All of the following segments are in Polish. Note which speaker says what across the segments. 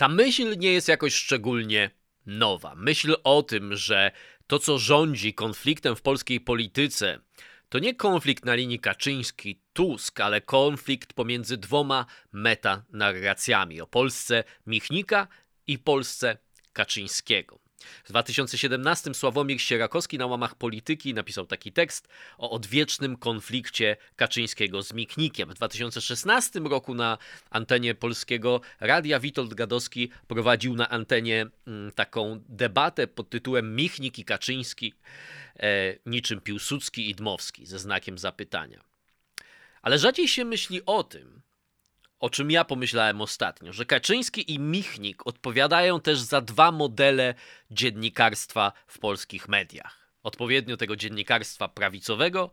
Speaker 1: Ta myśl nie jest jakoś szczególnie nowa. Myśl o tym, że to, co rządzi konfliktem w polskiej polityce, to nie konflikt na linii Kaczyński-Tusk, ale konflikt pomiędzy dwoma metanarracjami o Polsce Michnika i Polsce Kaczyńskiego. W 2017 Sławomir Sierakowski na łamach polityki napisał taki tekst o odwiecznym konflikcie Kaczyńskiego z Michnikiem. W 2016 roku na antenie polskiego radia Witold Gadowski prowadził na antenie mm, taką debatę pod tytułem Michnik i Kaczyński, e, niczym Piłsudski i Dmowski, ze znakiem zapytania. Ale rzadziej się myśli o tym, o czym ja pomyślałem ostatnio, że Kaczyński i Michnik odpowiadają też za dwa modele dziennikarstwa w polskich mediach. Odpowiednio tego dziennikarstwa prawicowego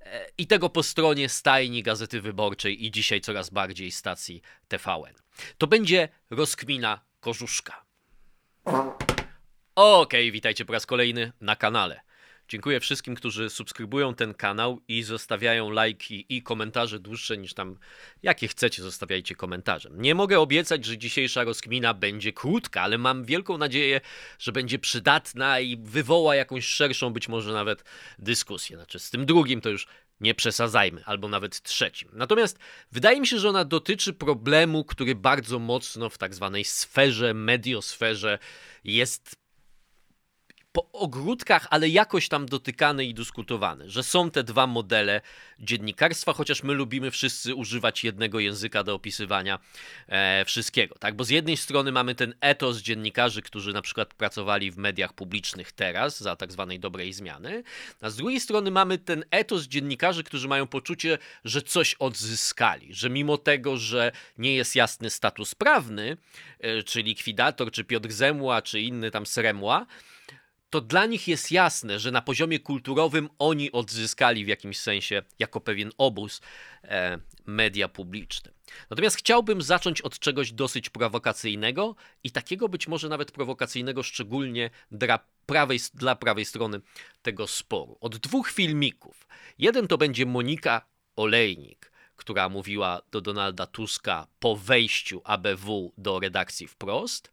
Speaker 1: e, i tego po stronie stajni Gazety Wyborczej i dzisiaj coraz bardziej stacji TVN. To będzie rozkmina Korzuszka. Okej, okay, witajcie po raz kolejny na kanale. Dziękuję wszystkim, którzy subskrybują ten kanał i zostawiają lajki i komentarze dłuższe niż tam jakie chcecie, zostawiajcie komentarze. Nie mogę obiecać, że dzisiejsza rozkmina będzie krótka, ale mam wielką nadzieję, że będzie przydatna i wywoła jakąś szerszą, być może nawet dyskusję. Znaczy, z tym drugim to już nie przesadzajmy, albo nawet trzecim. Natomiast wydaje mi się, że ona dotyczy problemu, który bardzo mocno w tak zwanej sferze, mediosferze jest po ogródkach, ale jakoś tam dotykane i dyskutowane, że są te dwa modele dziennikarstwa, chociaż my lubimy wszyscy używać jednego języka do opisywania e, wszystkiego, tak? Bo z jednej strony mamy ten etos dziennikarzy, którzy na przykład pracowali w mediach publicznych teraz za tak zwanej dobrej zmiany, a z drugiej strony mamy ten etos dziennikarzy, którzy mają poczucie, że coś odzyskali, że mimo tego, że nie jest jasny status prawny, e, czy likwidator, czy Piotr Zemła, czy inny tam Sremła, to dla nich jest jasne, że na poziomie kulturowym oni odzyskali w jakimś sensie, jako pewien obóz, e, media publiczne. Natomiast chciałbym zacząć od czegoś dosyć prowokacyjnego i takiego być może nawet prowokacyjnego, szczególnie dla prawej, dla prawej strony tego sporu. Od dwóch filmików. Jeden to będzie Monika Olejnik, która mówiła do Donalda Tuska po wejściu ABW do redakcji wprost,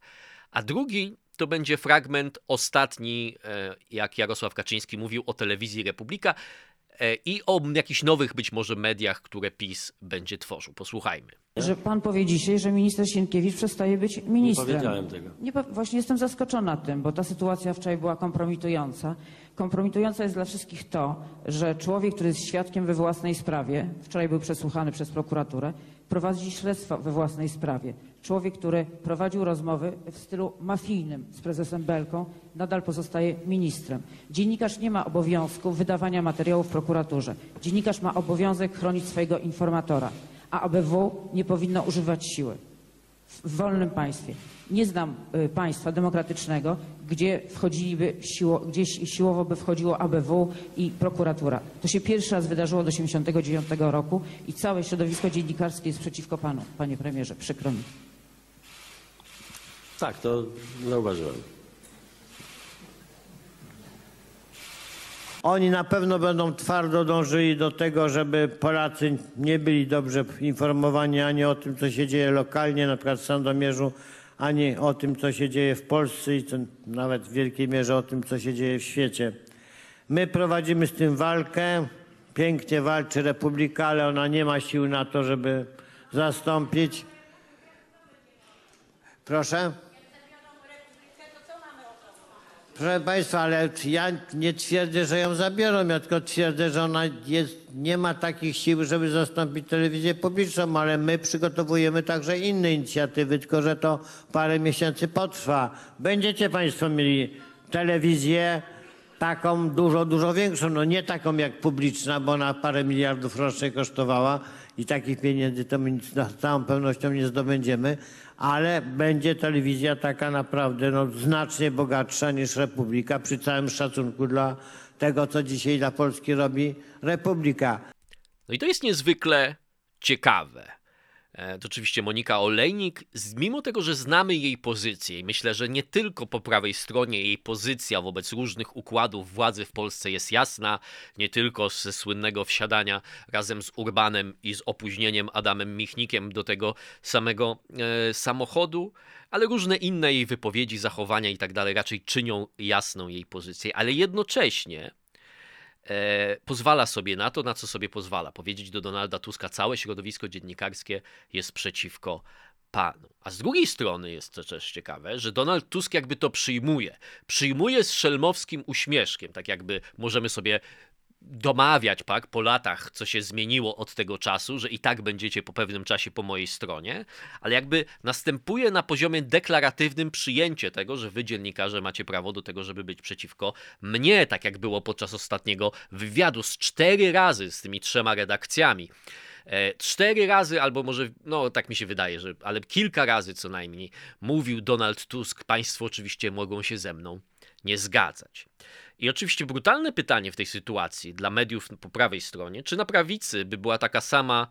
Speaker 1: a drugi to będzie fragment ostatni, e, jak Jarosław Kaczyński mówił o telewizji Republika e, i o jakichś nowych być może mediach, które PiS będzie tworzył. Posłuchajmy.
Speaker 2: Że pan powie dzisiaj, że minister Sienkiewicz przestaje być ministrem.
Speaker 3: Nie powiedziałem tego.
Speaker 2: Nie, właśnie jestem zaskoczona tym, bo ta sytuacja wczoraj była kompromitująca. Kompromitujące jest dla wszystkich to, że człowiek, który jest świadkiem we własnej sprawie, wczoraj był przesłuchany przez prokuraturę, prowadzi śledztwo we własnej sprawie. Człowiek, który prowadził rozmowy w stylu mafijnym z prezesem Belką, nadal pozostaje ministrem. Dziennikarz nie ma obowiązku wydawania materiałów prokuraturze. Dziennikarz ma obowiązek chronić swojego informatora, a ABW nie powinno używać siły w wolnym państwie. Nie znam y, państwa demokratycznego, gdzie wchodziliby siło, gdzieś siłowo by wchodziło ABW i prokuratura. To się pierwszy raz wydarzyło do 1989 roku i całe środowisko dziennikarskie jest przeciwko panu, panie premierze. Przykro mi.
Speaker 3: Tak, to zauważyłem.
Speaker 4: Oni na pewno będą twardo dążyli do tego, żeby Polacy nie byli dobrze informowani ani o tym, co się dzieje lokalnie, na przykład w Sandomierzu, ani o tym, co się dzieje w Polsce i nawet w wielkiej mierze o tym, co się dzieje w świecie. My prowadzimy z tym walkę. Pięknie walczy Republika, ale ona nie ma sił na to, żeby zastąpić. Proszę? Proszę Państwa, ale ja nie twierdzę, że ją zabiorą, ja tylko twierdzę, że ona jest, nie ma takich sił, żeby zastąpić telewizję publiczną, ale my przygotowujemy także inne inicjatywy, tylko że to parę miesięcy potrwa. Będziecie Państwo mieli telewizję taką dużo, dużo większą, no nie taką jak publiczna, bo ona parę miliardów rocznie kosztowała i takich pieniędzy to my z całą pewnością nie zdobędziemy, ale będzie telewizja taka naprawdę no, znacznie bogatsza niż Republika, przy całym szacunku dla tego, co dzisiaj dla Polski robi Republika.
Speaker 1: No i to jest niezwykle ciekawe. E, to oczywiście Monika Olejnik, mimo tego, że znamy jej pozycję i myślę, że nie tylko po prawej stronie jej pozycja wobec różnych układów władzy w Polsce jest jasna, nie tylko ze słynnego wsiadania razem z Urbanem i z opóźnieniem Adamem Michnikiem do tego samego e, samochodu, ale różne inne jej wypowiedzi, zachowania i tak dalej raczej czynią jasną jej pozycję, ale jednocześnie pozwala sobie na to, na co sobie pozwala. Powiedzieć do Donalda Tuska, całe środowisko dziennikarskie jest przeciwko panu. A z drugiej strony jest to też ciekawe, że Donald Tusk jakby to przyjmuje. Przyjmuje z szelmowskim uśmieszkiem, tak jakby możemy sobie domawiać pak po latach, co się zmieniło od tego czasu, że i tak będziecie po pewnym czasie po mojej stronie, ale jakby następuje na poziomie deklaratywnym przyjęcie tego, że wy dziennikarze macie prawo do tego, żeby być przeciwko mnie, tak jak było podczas ostatniego wywiadu z cztery razy z tymi trzema redakcjami. E, cztery razy, albo może, no tak mi się wydaje, że, ale kilka razy co najmniej mówił Donald Tusk, państwo oczywiście mogą się ze mną nie zgadzać. I oczywiście brutalne pytanie w tej sytuacji dla mediów po prawej stronie, czy na prawicy by była taka sama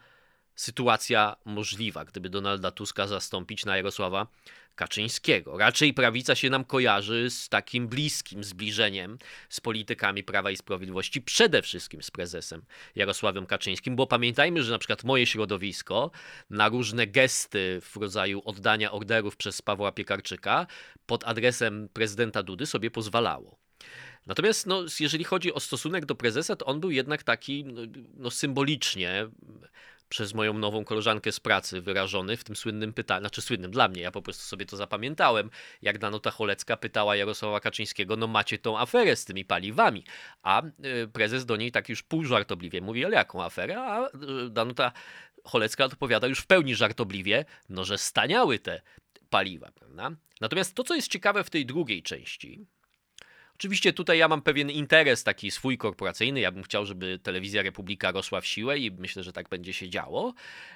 Speaker 1: sytuacja możliwa, gdyby Donalda Tuska zastąpić na Jarosława Kaczyńskiego. Raczej prawica się nam kojarzy z takim bliskim zbliżeniem z politykami Prawa i Sprawiedliwości, przede wszystkim z prezesem Jarosławem Kaczyńskim, bo pamiętajmy, że na przykład moje środowisko na różne gesty w rodzaju oddania orderów przez Pawła Piekarczyka pod adresem prezydenta Dudy sobie pozwalało. Natomiast no, jeżeli chodzi o stosunek do prezesa, to on był jednak taki no, no, symbolicznie przez moją nową koleżankę z pracy wyrażony w tym słynnym pytaniu, znaczy słynnym dla mnie, ja po prostu sobie to zapamiętałem, jak Danuta Cholecka pytała Jarosława Kaczyńskiego, no macie tą aferę z tymi paliwami, a y, prezes do niej tak już półżartobliwie mówi, ale jaką aferę, a y, Danuta Cholecka odpowiada już w pełni żartobliwie, no że staniały te paliwa, prawda? Natomiast to, co jest ciekawe w tej drugiej części, Oczywiście tutaj ja mam pewien interes taki swój korporacyjny. Ja bym chciał, żeby telewizja Republika rosła w siłę i myślę, że tak będzie się działo.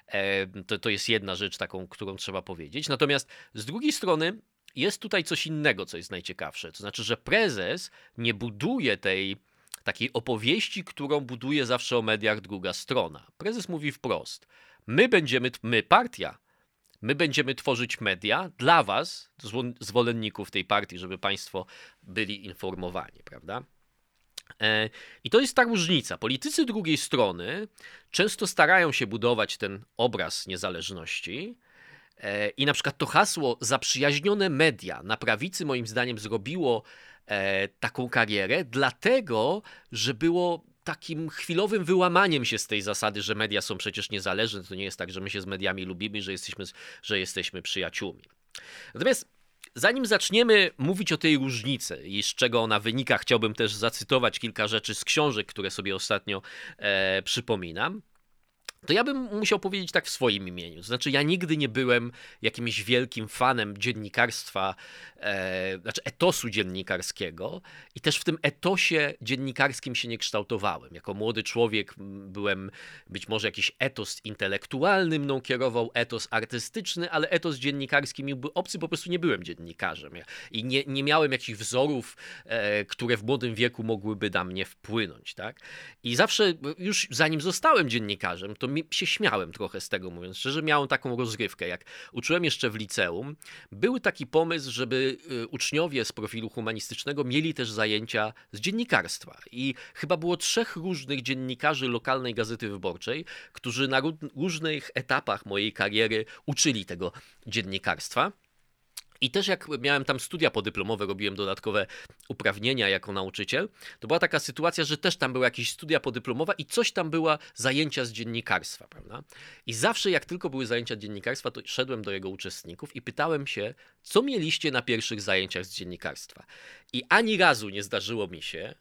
Speaker 1: E, to, to jest jedna rzecz taką, którą trzeba powiedzieć. Natomiast z drugiej strony jest tutaj coś innego, co jest najciekawsze. To znaczy, że prezes nie buduje tej takiej opowieści, którą buduje zawsze o mediach druga strona. Prezes mówi wprost: My będziemy, my, partia, My będziemy tworzyć media dla Was, zwolenników tej partii, żeby Państwo byli informowani, prawda? E, I to jest ta różnica. Politycy drugiej strony często starają się budować ten obraz niezależności. E, I na przykład to hasło zaprzyjaźnione media na prawicy, moim zdaniem, zrobiło e, taką karierę, dlatego że było takim chwilowym wyłamaniem się z tej zasady, że media są przecież niezależne. To nie jest tak, że my się z mediami lubimy, że jesteśmy, że jesteśmy przyjaciółmi. Natomiast zanim zaczniemy mówić o tej różnicy i z czego ona wynika, chciałbym też zacytować kilka rzeczy z książek, które sobie ostatnio e, przypominam to ja bym musiał powiedzieć tak w swoim imieniu. Znaczy, ja nigdy nie byłem jakimś wielkim fanem dziennikarstwa, e, znaczy etosu dziennikarskiego i też w tym etosie dziennikarskim się nie kształtowałem. Jako młody człowiek byłem, być może jakiś etos intelektualny mną kierował, etos artystyczny, ale etos dziennikarski mi był obcy, po prostu nie byłem dziennikarzem. I nie, nie miałem jakichś wzorów, e, które w młodym wieku mogłyby na mnie wpłynąć. Tak? I zawsze, już zanim zostałem dziennikarzem, to mi się śmiałem trochę z tego, mówiąc szczerze. Miałem taką rozrywkę. Jak uczyłem jeszcze w liceum, był taki pomysł, żeby y, uczniowie z profilu humanistycznego mieli też zajęcia z dziennikarstwa. I chyba było trzech różnych dziennikarzy lokalnej gazety wyborczej, którzy na różnych etapach mojej kariery uczyli tego dziennikarstwa. I też jak miałem tam studia podyplomowe, robiłem dodatkowe uprawnienia jako nauczyciel, to była taka sytuacja, że też tam były jakieś studia podyplomowe i coś tam była zajęcia z dziennikarstwa, prawda? I zawsze jak tylko były zajęcia dziennikarstwa, to szedłem do jego uczestników i pytałem się, co mieliście na pierwszych zajęciach z dziennikarstwa. I ani razu nie zdarzyło mi się,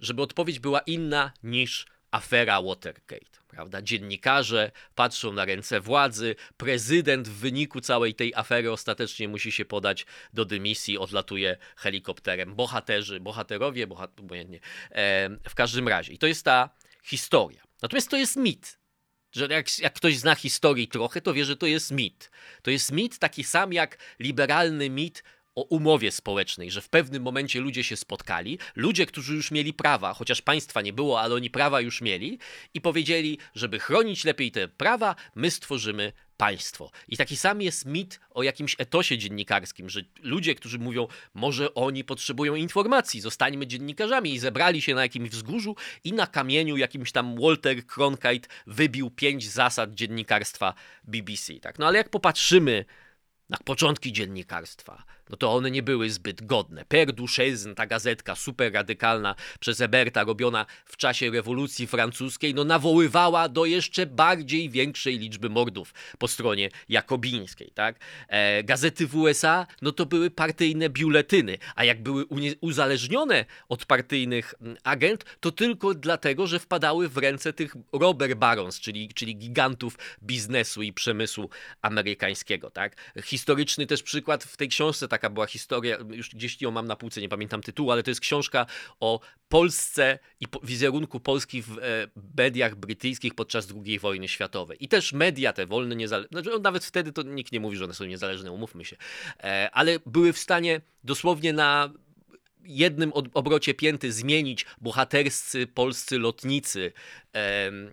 Speaker 1: żeby odpowiedź była inna niż afera Watergate. Prawda? Dziennikarze patrzą na ręce władzy, prezydent w wyniku całej tej afery ostatecznie musi się podać do dymisji, odlatuje helikopterem. Bohaterzy, bohaterowie, bohat obojętnie. E, w każdym razie. I to jest ta historia. Natomiast to jest mit. Że jak, jak ktoś zna historii trochę, to wie, że to jest mit. To jest mit taki sam jak liberalny mit o umowie społecznej, że w pewnym momencie ludzie się spotkali, ludzie, którzy już mieli prawa, chociaż państwa nie było, ale oni prawa już mieli i powiedzieli, żeby chronić lepiej te prawa, my stworzymy państwo. I taki sam jest mit o jakimś etosie dziennikarskim, że ludzie, którzy mówią, może oni potrzebują informacji, zostańmy dziennikarzami i zebrali się na jakimś wzgórzu i na kamieniu jakimś tam Walter Cronkite wybił pięć zasad dziennikarstwa BBC. Tak? No ale jak popatrzymy na początki dziennikarstwa, no to one nie były zbyt godne. Perduchezn, ta gazetka super radykalna przez Eberta, robiona w czasie rewolucji francuskiej, no nawoływała do jeszcze bardziej większej liczby mordów po stronie jakobińskiej, tak? E, gazety w USA, no to były partyjne biuletyny, a jak były uzależnione od partyjnych agent, to tylko dlatego, że wpadały w ręce tych robber barons, czyli, czyli gigantów biznesu i przemysłu amerykańskiego, tak? Historyczny też przykład w tej książce taka była historia, już gdzieś ją mam na półce, nie pamiętam tytułu, ale to jest książka o Polsce i wizerunku Polski w e, mediach brytyjskich podczas II wojny światowej. I też media te wolne, niezależne, znaczy, no, nawet wtedy to nikt nie mówi, że one są niezależne, umówmy się, e, ale były w stanie dosłownie na jednym obrocie pięty zmienić bohaterscy polscy lotnicy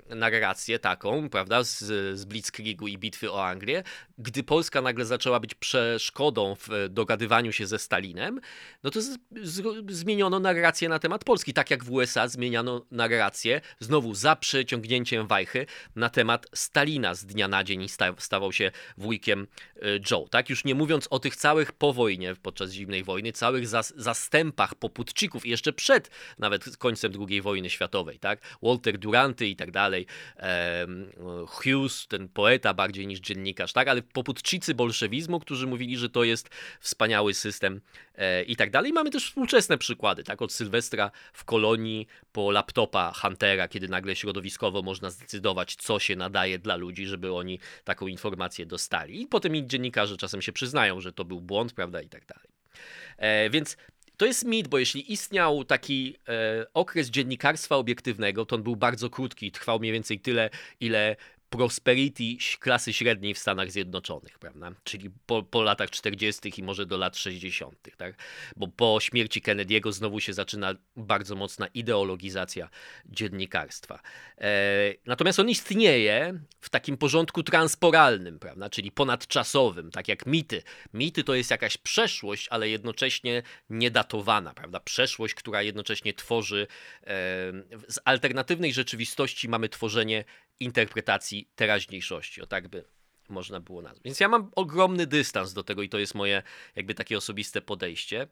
Speaker 1: narrację taką, prawda, z, z Blitzkriegu i bitwy o Anglię, gdy Polska nagle zaczęła być przeszkodą w dogadywaniu się ze Stalinem, no to z, z, zmieniono narrację na temat Polski, tak jak w USA zmieniano narrację, znowu za przeciągnięciem wajchy, na temat Stalina z dnia na dzień i sta, stawał się wujkiem e, Joe, tak? Już nie mówiąc o tych całych po wojnie, podczas zimnej wojny, całych zas, zastępach poputczyków, jeszcze przed nawet końcem II wojny światowej, tak? Walter I tak dalej, Hughes, ten poeta bardziej niż dziennikarz, tak? Ale poputczycy bolszewizmu, którzy mówili, że to jest wspaniały system e, i tak dalej. Mamy też współczesne przykłady, tak? Od Sylwestra w kolonii po laptopa Huntera, kiedy nagle środowiskowo można zdecydować, co się nadaje dla ludzi, żeby oni taką informację dostali. I potem i dziennikarze czasem się przyznają, że to był błąd, prawda, i tak dalej. E, więc to jest mit, bo jeśli istniał taki e, okres dziennikarstwa obiektywnego, to on był bardzo krótki, trwał mniej więcej tyle, ile prosperity klasy średniej w Stanach Zjednoczonych, prawda? Czyli po, po latach 40. i może do lat 60., tak? Bo po śmierci Kennedy'ego znowu się zaczyna bardzo mocna ideologizacja dziennikarstwa. E, natomiast on istnieje w takim porządku transporalnym, prawda? Czyli ponadczasowym, tak jak mity. Mity to jest jakaś przeszłość, ale jednocześnie niedatowana, prawda? Przeszłość, która jednocześnie tworzy e, z alternatywnej rzeczywistości mamy tworzenie interpretacji teraźniejszości, o tak by można było nazwać. Więc ja mam ogromny dystans do tego i to jest moje jakby takie osobiste podejście.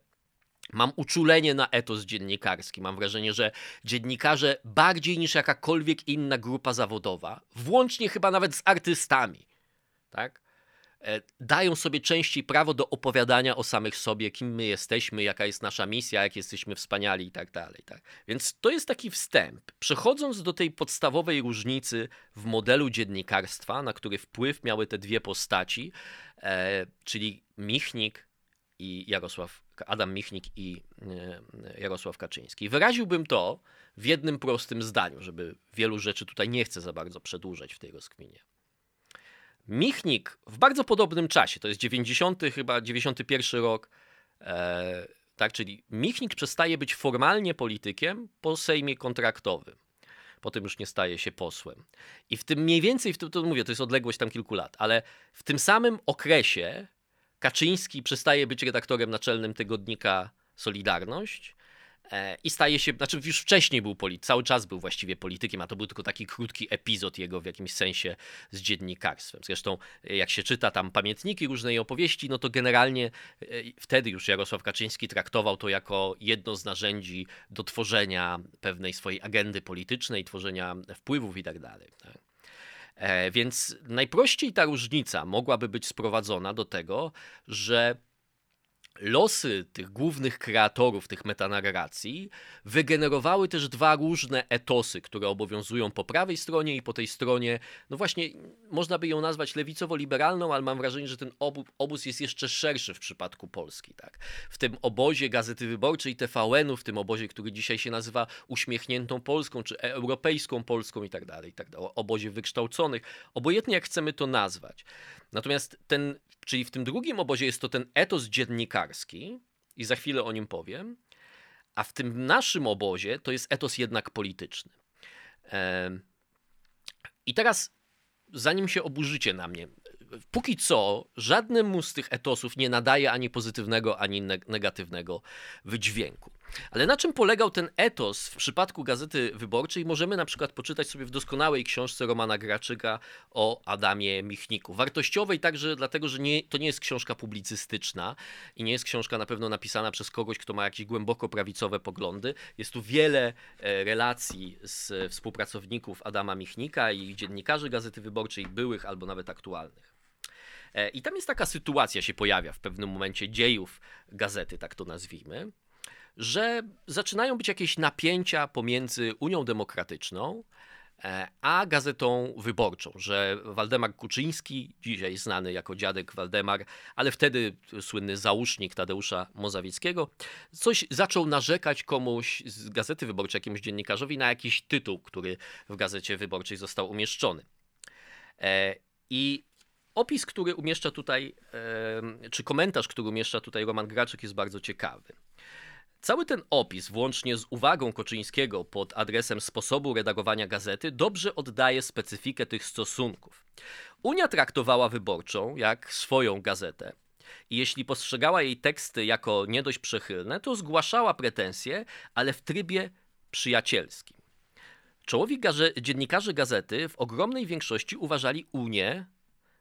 Speaker 1: Mam uczulenie na etos dziennikarski. Mam wrażenie, że dziennikarze bardziej niż jakakolwiek inna grupa zawodowa, włącznie chyba nawet z artystami, tak? E, dają sobie częściej prawo do opowiadania o samych sobie, kim my jesteśmy, jaka jest nasza misja, jak jesteśmy wspaniali i tak dalej. Tak? Więc to jest taki wstęp. Przechodząc do tej podstawowej różnicy w modelu dziennikarstwa, na który wpływ miały te dwie postaci, e, czyli Michnik i Jarosław, Adam Michnik i e, Jarosław Kaczyński. Wyraziłbym to w jednym prostym zdaniu, żeby wielu rzeczy tutaj nie chcę za bardzo przedłużać w tej rozkminie. Michnik w bardzo podobnym czasie, to jest 90 chyba 91 rok, e, tak, czyli Michnik przestaje być formalnie politykiem po sejmie kontraktowym. Potem już nie staje się posłem. I w tym mniej więcej, w tym, to mówię, to jest odległość tam kilku lat, ale w tym samym okresie Kaczyński przestaje być redaktorem naczelnym tygodnika Solidarność i staje się, znaczy już wcześniej był polityk, cały czas był właściwie politykiem, a to był tylko taki krótki epizod jego w jakimś sensie z dziennikarstwem. Zresztą e, jak się czyta tam pamiętniki różnej opowieści, no to generalnie e, wtedy już Jarosław Kaczyński traktował to jako jedno z narzędzi do tworzenia pewnej swojej agendy politycznej, tworzenia wpływów i tak dalej. Tak? Więc najprościej ta różnica mogłaby być sprowadzona do tego, że losy tych głównych kreatorów tych metanarracji wygenerowały też dwa różne etosy, które obowiązują po prawej stronie i po tej stronie, no właśnie, można by ją nazwać lewicowo-liberalną, ale mam wrażenie, że ten obóz jest jeszcze szerszy w przypadku Polski. Tak? W tym obozie Gazety Wyborczej, TVN-u, w tym obozie, który dzisiaj się nazywa uśmiechniętą Polską, czy europejską Polską i tak dalej, i tak dalej, obozie wykształconych, obojętnie jak chcemy to nazwać. Natomiast ten, czyli w tym drugim obozie jest to ten etos dziennikarski, proletarski i za chwilę o nim powiem, a w tym naszym obozie to jest etos jednak polityczny. I teraz, zanim się oburzycie na mnie, póki co żadnemu z tych etosów nie nadaje ani pozytywnego, ani negatywnego wydźwięku. Ale na czym polegał ten etos w przypadku Gazety Wyborczej, możemy na przykład poczytać sobie w doskonałej książce Romana Graczyka o Adamie Michniku. Wartościowej także dlatego, że nie, to nie jest książka publicystyczna i nie jest książka na pewno napisana przez kogoś, kto ma jakieś głęboko prawicowe poglądy. Jest tu wiele e, relacji z współpracowników Adama Michnika i dziennikarzy Gazety Wyborczej, byłych albo nawet aktualnych. E, I tam jest taka sytuacja się pojawia w pewnym momencie dziejów gazety, tak to nazwijmy, że zaczynają być jakieś napięcia pomiędzy Unią Demokratyczną e, a gazetą wyborczą, że Waldemar Kuczyński, dzisiaj znany jako dziadek Waldemar, ale wtedy słynny załóżnik Tadeusza Mozawieckiego, coś zaczął narzekać komuś z gazety wyborczej, jakiemuś dziennikarzowi na jakiś tytuł, który w gazecie wyborczej został umieszczony. E, I opis, który umieszcza tutaj, czy komentarz, który umieszcza tutaj Roman Graczyk jest bardzo ciekawy. Cały ten opis, włącznie z uwagą Koczyńskiego pod adresem sposobu redagowania gazety, dobrze oddaje specyfikę tych stosunków. Unia traktowała wyborczą jak swoją gazetę. I jeśli postrzegała jej teksty jako nie dość przechylne, to zgłaszała pretensje, ale w trybie przyjacielskim. Czołowi dziennikarze gazety w ogromnej większości uważali Unię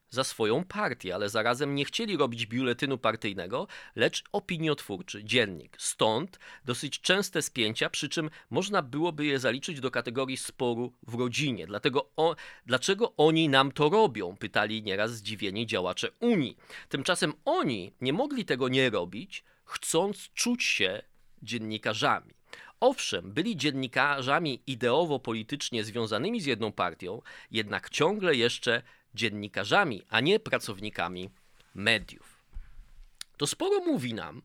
Speaker 1: za swoją partię, ale zarazem nie chcieli robić biuletynu partyjnego, lecz opiniotwórczy, dziennik. Stąd dosyć częste spięcia, przy czym można byłoby je zaliczyć do kategorii sporu w rodzinie. Dlatego o, dlaczego oni nam to robią? Pytali nieraz zdziwieni działacze Unii. Tymczasem oni nie mogli tego nie robić, chcąc czuć się dziennikarzami. Owszem, byli dziennikarzami ideowo-politycznie związanymi z jedną partią, jednak ciągle jeszcze dziennikarzami, a nie pracownikami mediów. To sporo mówi nam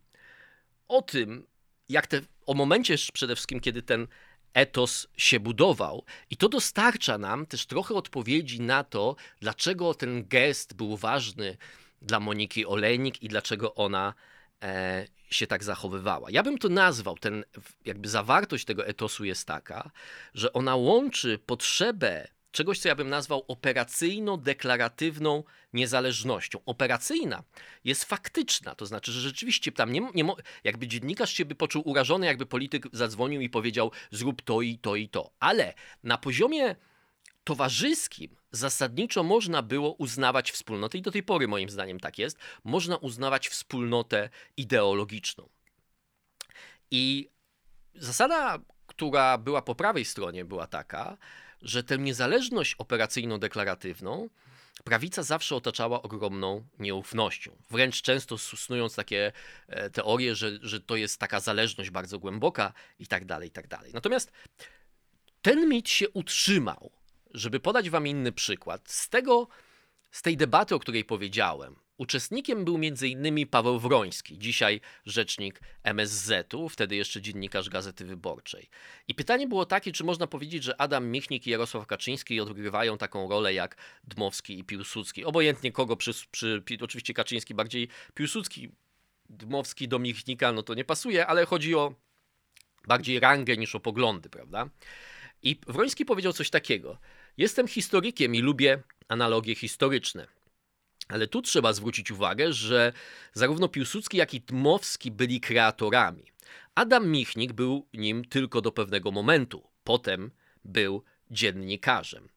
Speaker 1: o tym, jak te, o momencie przede wszystkim, kiedy ten etos się budował. I to dostarcza nam też trochę odpowiedzi na to, dlaczego ten gest był ważny dla Moniki Olejnik i dlaczego ona e, się tak zachowywała. Ja bym to nazwał, ten, jakby zawartość tego etosu jest taka, że ona łączy potrzebę czegoś, co ja bym nazwał operacyjno-deklaratywną niezależnością. Operacyjna jest faktyczna, to znaczy, że rzeczywiście tam nie, nie jakby dziennikarz się by poczuł urażony, jakby polityk zadzwonił i powiedział zrób to i to i to. Ale na poziomie towarzyskim zasadniczo można było uznawać wspólnotę, i do tej pory moim zdaniem tak jest, można uznawać wspólnotę ideologiczną. I zasada, która była po prawej stronie, była taka, że tę niezależność operacyjno-deklaratywną prawica zawsze otaczała ogromną nieufnością. Wręcz często snując takie e, teorie, że, że to jest taka zależność bardzo głęboka i tak dalej, i tak dalej. Natomiast ten mit się utrzymał. Żeby podać wam inny przykład, z tego, z tej debaty, o której powiedziałem, Uczestnikiem był m.in. Paweł Wroński, dzisiaj rzecznik MSZ-u, wtedy jeszcze dziennikarz Gazety Wyborczej. I pytanie było takie, czy można powiedzieć, że Adam Michnik i Jarosław Kaczyński odgrywają taką rolę jak Dmowski i Piłsudski. Obojętnie kogo, przy, przy, oczywiście Kaczyński bardziej Piłsudski, Dmowski do Michnika, no to nie pasuje, ale chodzi o bardziej rangę niż o poglądy, prawda? I Wroński powiedział coś takiego. Jestem historykiem i lubię analogie historyczne. Ale tu trzeba zwrócić uwagę, że zarówno Piłsudski, jak i Dmowski byli kreatorami. Adam Michnik był nim tylko do pewnego momentu. Potem był dziennikarzem.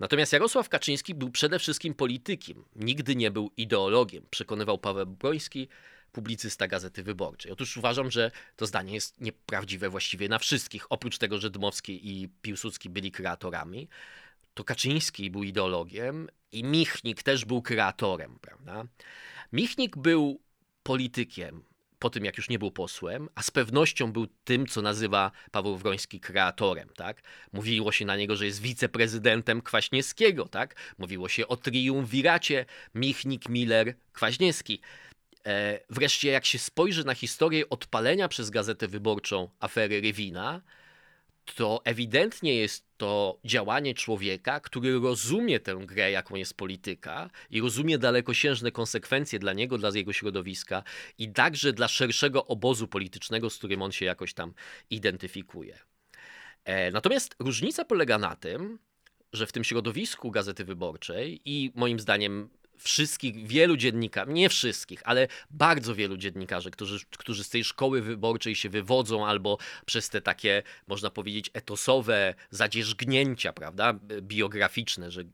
Speaker 1: Natomiast Jarosław Kaczyński był przede wszystkim politykiem. Nigdy nie był ideologiem, przekonywał Paweł Broński, publicysta Gazety Wyborczej. Otóż uważam, że to zdanie jest nieprawdziwe właściwie na wszystkich. Oprócz tego, że Dmowski i Piłsudski byli kreatorami, to Kaczyński był ideologiem i Michnik też był kreatorem, prawda? Michnik był politykiem po tym, jak już nie był posłem, a z pewnością był tym, co nazywa Paweł Wroński kreatorem, tak? Mówiło się na niego, że jest wiceprezydentem Kwaśniewskiego, tak? Mówiło się o triumviracie Michnik, Miller, Kwaśniewski. E, wreszcie, jak się spojrzy na historię odpalenia przez Gazetę Wyborczą afery Rywina, to ewidentnie jest to działanie człowieka, który rozumie tę grę, jaką jest polityka i rozumie dalekosiężne konsekwencje dla niego, dla jego środowiska i także dla szerszego obozu politycznego, z którym on się jakoś tam identyfikuje. E, natomiast różnica polega na tym, że w tym środowisku Gazety Wyborczej i moim zdaniem wszystkich, wielu dziennikarzy, nie wszystkich, ale bardzo wielu dziennikarzy, którzy, którzy z tej szkoły wyborczej się wywodzą albo przez te takie, można powiedzieć, etosowe zadzierzgnięcia, prawda, biograficzne, że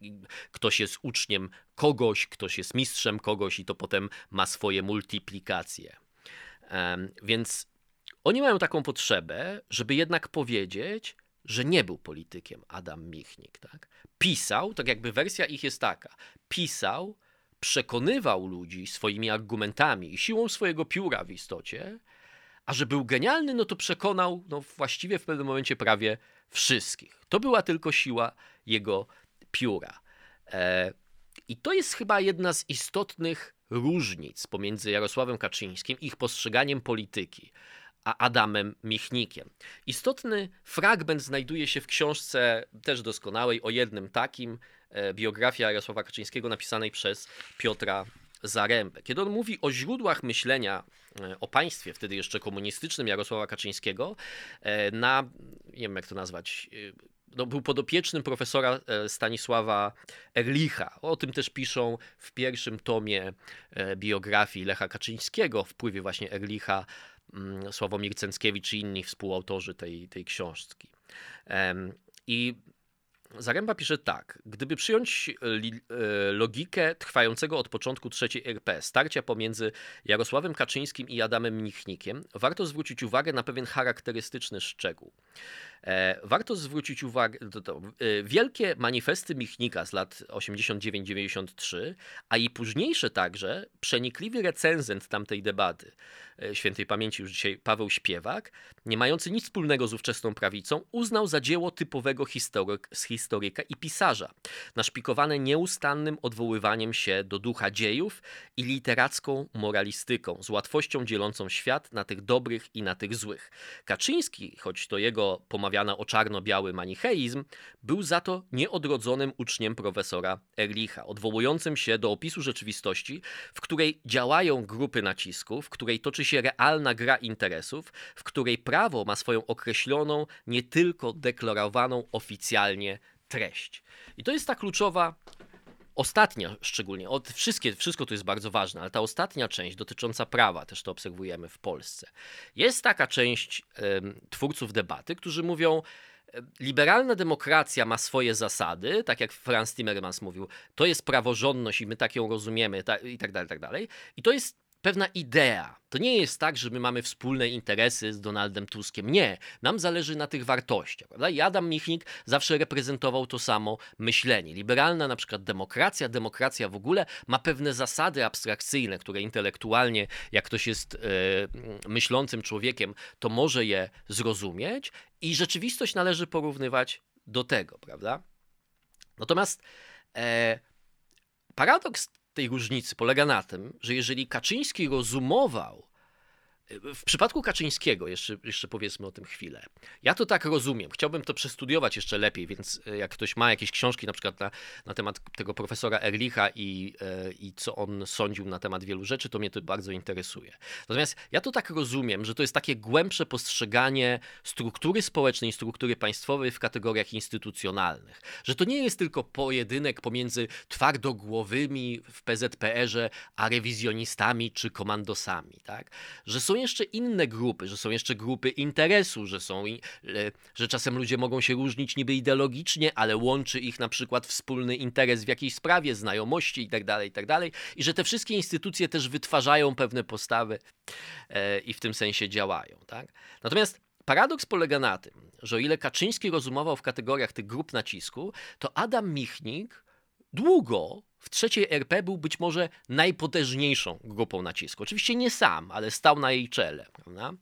Speaker 1: ktoś jest uczniem kogoś, ktoś jest mistrzem kogoś i to potem ma swoje multiplikacje. Więc oni mają taką potrzebę, żeby jednak powiedzieć, że nie był politykiem Adam Michnik. Tak? Pisał, tak jakby wersja ich jest taka, pisał przekonywał ludzi swoimi argumentami i siłą swojego pióra w istocie, a że był genialny, no to przekonał no, właściwie w pewnym momencie prawie wszystkich. To była tylko siła jego pióra. E, I to jest chyba jedna z istotnych różnic pomiędzy Jarosławem Kaczyńskim, ich postrzeganiem polityki, a Adamem Michnikiem. Istotny fragment znajduje się w książce też doskonałej o jednym takim, biografia Jarosława Kaczyńskiego napisanej przez Piotra Zarębę. Kiedy on mówi o źródłach myślenia e, o państwie, wtedy jeszcze komunistycznym Jarosława Kaczyńskiego, e, na, nie wiem jak to nazwać, no, był podopiecznym profesora Stanisława Erlicha. O tym też piszą w pierwszym tomie biografii Lecha Kaczyńskiego, wpływie właśnie Erlicha, mm, Sławomir Cęckiewicz i inni współautorzy tej, tej książki. I Zaręba pisze tak. Gdyby przyjąć e, e, logikę trwającego od początku trzeciej RP, starcia pomiędzy Jarosławem Kaczyńskim i Adamem Michnikiem, warto zwrócić uwagę na pewien charakterystyczny szczegół. E, warto zwrócić uwagę, to, to, wielkie manifesty Michnika z lat 89-93, a i późniejsze także, przenikliwy recenzent tamtej debaty, E, świętej pamięci już dzisiaj Paweł Śpiewak, nie mający nic wspólnego z ówczesną prawicą, uznał za dzieło typowego historyk, historyka i pisarza, naszpikowane nieustannym odwoływaniem się do ducha dziejów i literacką moralistyką, z łatwością dzielącą świat na tych dobrych i na tych złych. Kaczyński, choć to jego pomawiana o czarno-biały manicheizm, był za to nieodrodzonym uczniem profesora Erlicha, odwołującym się do opisu rzeczywistości, w której działają grupy nacisków, w której toczy się realna gra interesów, w której prawo ma swoją określoną, nie tylko deklarowaną oficjalnie treść. I to jest ta kluczowa ostatnia szczególnie, od wszystkie, wszystko to jest bardzo ważne, ale ta ostatnia część dotycząca prawa, też to obserwujemy w Polsce. Jest taka część twórców debaty, którzy mówią, liberalna demokracja ma swoje zasady, tak jak Franz Timmermans mówił, to jest praworządność i my tak ją rozumiemy ta, i tak dalej, tak dalej. I to jest pewna idea. To nie jest tak, że my mamy wspólne interesy z Donaldem Tuskiem. Nie, nam zależy na tych wartościach. Prawda? I Adam Michnik zawsze reprezentował to samo myślenie. Liberalna na przykład demokracja, demokracja w ogóle ma pewne zasady abstrakcyjne, które intelektualnie, jak ktoś jest e, myślącym człowiekiem, to może je zrozumieć i rzeczywistość należy porównywać do tego, prawda? Natomiast e, paradoks tej różnicy polega na tym, że jeżeli Kaczyński rozumował w przypadku Kaczyńskiego, jeszcze, jeszcze powiedzmy o tym chwilę. Ja to tak rozumiem. Chciałbym to przestudiować jeszcze lepiej, więc e, jak ktoś ma jakieś książki na przykład na, na temat tego profesora Erlicha i, e, i co on sądził na temat wielu rzeczy, to mnie to bardzo interesuje. Natomiast ja to tak rozumiem, że to jest takie głębsze postrzeganie struktury społecznej, struktury państwowej w kategoriach instytucjonalnych. Że to nie jest tylko pojedynek pomiędzy twardogłowymi w PZPR-ze, a rewizjonistami czy komandosami. Tak? Że są jeszcze inne grupy, że są jeszcze grupy interesu, że są, że czasem ludzie mogą się różnić niby ideologicznie, ale łączy ich na przykład wspólny interes w jakiejś sprawie, znajomości itd., tak itd. Tak I że te wszystkie instytucje też wytwarzają pewne postawy e, i w tym sensie działają. Tak? Natomiast Paradoks polega na tym, że o ile Kaczyński rozumował w kategoriach tych grup nacisku, to Adam Michnik długo w trzeciej RP był być może najpotężniejszą grupą nacisku. Oczywiście nie sam, ale stał na jej czele. Prawda?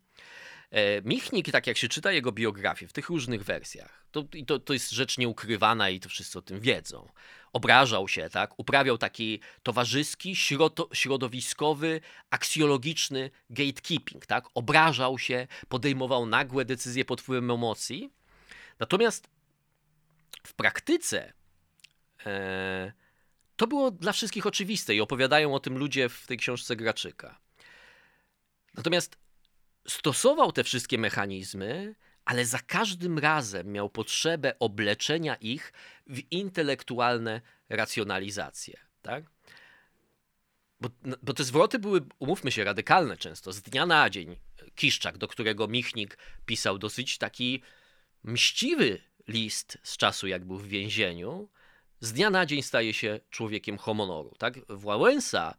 Speaker 1: E, Michnik, tak jak się czyta jego biografię w tych różnych wersjach, to, to, to jest rzecz nieukrywana i to wszyscy o tym wiedzą. Obrażał się, tak? uprawiał taki towarzyski, środowiskowy, aksjologiczny gatekeeping. Tak? Obrażał się, podejmował nagłe decyzje pod wpływem emocji Natomiast w praktyce e, to było dla wszystkich oczywiste i opowiadają o tym ludzie w tej książce Graczyka. Natomiast stosował te wszystkie mechanizmy, ale za każdym razem miał potrzebę obleczenia ich w intelektualne racjonalizacje. Tak? Bo, no, bo te zwroty były, umówmy się, radykalne często, z dnia na dzień. Kiszczak, do którego Michnik pisał dosyć taki mściwy list z czasu, jak był w więzieniu, z dnia na dzień staje się człowiekiem homonoru. Tak? Wałęsa,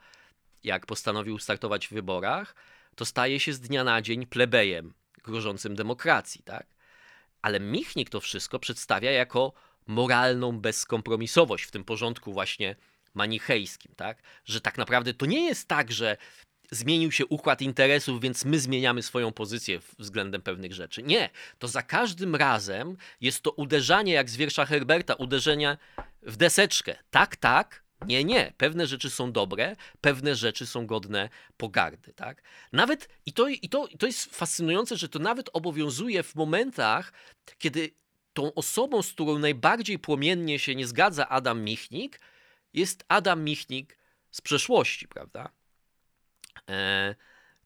Speaker 1: jak postanowił startować w wyborach, to staje się z dnia na dzień plebejem grożącym demokracji. Tak? Ale Michnik to wszystko przedstawia jako moralną bezkompromisowość w tym porządku właśnie manichejskim, tak? Że tak naprawdę to nie jest tak, że zmienił się układ interesów, więc my zmieniamy swoją pozycję względem pewnych rzeczy. Nie, to za każdym razem jest to uderzanie, jak z wiersza Herberta, uderzenie w deseczkę. Tak, tak, nie, nie. Pewne rzeczy są dobre, pewne rzeczy są godne pogardy, tak? Nawet, i to, i to, to jest fascynujące, że to nawet obowiązuje w momentach, kiedy tą osobą, z którą najbardziej płomiennie się nie zgadza Adam Michnik, jest Adam Michnik z przeszłości, prawda? E,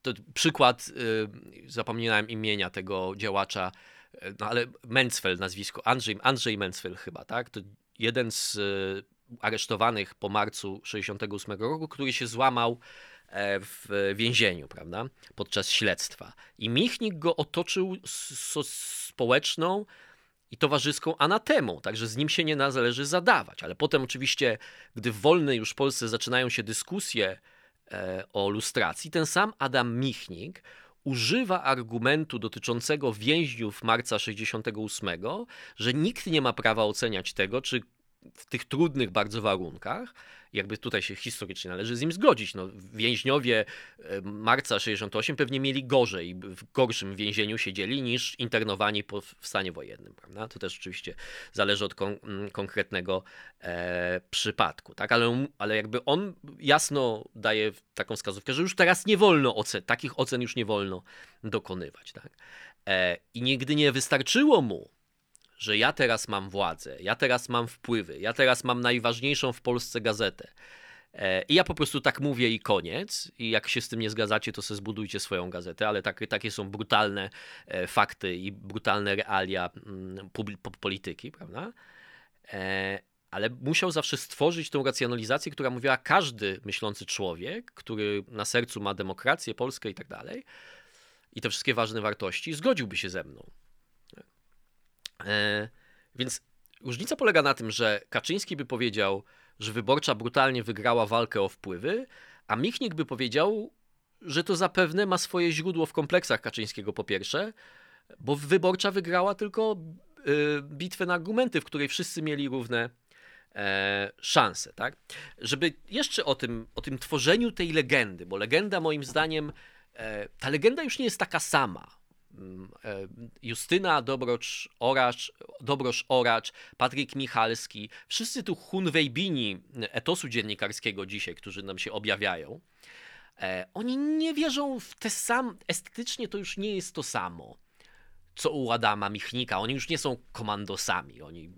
Speaker 1: to przykład, e, zapomniałem imienia tego działacza, e, no ale Mencfeld nazwisko, Andrzej, Andrzej Mencfeld chyba, tak? To jeden z aresztowanych po marcu 68 roku, który się złamał w więzieniu, prawda? Podczas śledztwa. I Michnik go otoczył społeczną i towarzyską anatemą, także z nim się nie należy zadawać. Ale potem oczywiście, gdy w wolnej już Polsce zaczynają się dyskusje e, o lustracji, ten sam Adam Michnik używa argumentu dotyczącego więźniów marca 68, że nikt nie ma prawa oceniać tego, czy w tych trudnych bardzo warunkach, jakby tutaj się historycznie należy z nim zgodzić. No, więźniowie e, marca 68 pewnie mieli gorzej, w gorszym więzieniu siedzieli niż internowani po, w stanie wojennym. Prawda? To też oczywiście zależy od kon, mm, konkretnego e, przypadku. Tak? Ale, ale jakby on jasno daje taką wskazówkę, że już teraz nie wolno ocen, takich ocen już nie wolno dokonywać. Tak? E, I nigdy nie wystarczyło mu że ja teraz mam władzę, ja teraz mam wpływy, ja teraz mam najważniejszą w Polsce gazetę. E, I ja po prostu tak mówię i koniec. I jak się z tym nie zgadzacie, to sobie zbudujcie swoją gazetę, ale tak, takie są brutalne e, fakty i brutalne realia mm, polityki, prawda? E, ale musiał zawsze stworzyć tą racjonalizację, która mówiła każdy myślący człowiek, który na sercu ma demokrację, Polskę i tak dalej, i te wszystkie ważne wartości, zgodziłby się ze mną. E, więc różnica polega na tym, że Kaczyński by powiedział, że wyborcza brutalnie wygrała walkę o wpływy, a Michnik by powiedział, że to zapewne ma swoje źródło w kompleksach Kaczyńskiego po pierwsze, bo wyborcza wygrała tylko y, bitwę na argumenty, w której wszyscy mieli równe e, szanse. Tak? Żeby jeszcze o tym, o tym tworzeniu tej legendy, bo legenda moim zdaniem, e, ta legenda już nie jest taka sama. Mm, e, Justyna Dobrocz, Oracz, Dobrosz Oracz, Patryk Michalski, wszyscy tu hunwejbini etosu dziennikarskiego dzisiaj, którzy nam się objawiają, e, oni nie wierzą w te sam, estetycznie to już nie jest to samo, co u Adama Michnika. Oni już nie są komandosami, oni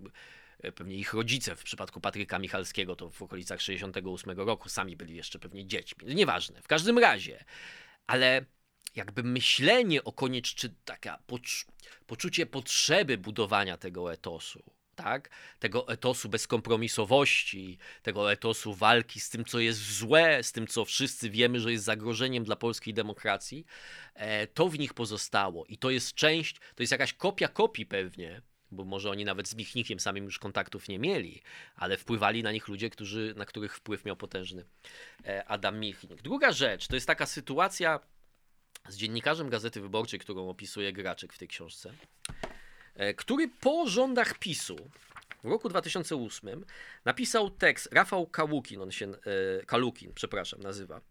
Speaker 1: e, pewnie ich rodzice w przypadku Patryka Michalskiego to w okolicach 68 roku sami byli jeszcze pewnie dziećmi. Nieważne, w każdym razie, ale jakby myślenie o konieczności, taka pocz poczucie potrzeby budowania tego etosu, tak? Tego etosu bezkompromisowości, tego etosu walki z tym, co jest złe, z tym, co wszyscy wiemy, że jest zagrożeniem dla polskiej demokracji, e, to w nich pozostało. I to jest część, to jest jakaś kopia kopii pewnie, bo może oni nawet z Michnikiem samym już kontaktów nie mieli, ale wpływali na nich ludzie, którzy, na których wpływ miał potężny e, Adam Michnik. Druga rzecz, to jest taka sytuacja, z dziennikarzem Gazety Wyborczej, którą opisuje Graczek w tej książce, e, który po rządach PiSu w roku 2008 napisał tekst, Rafał Kałukin, on się, e, Kalukin, przepraszam, nazywa.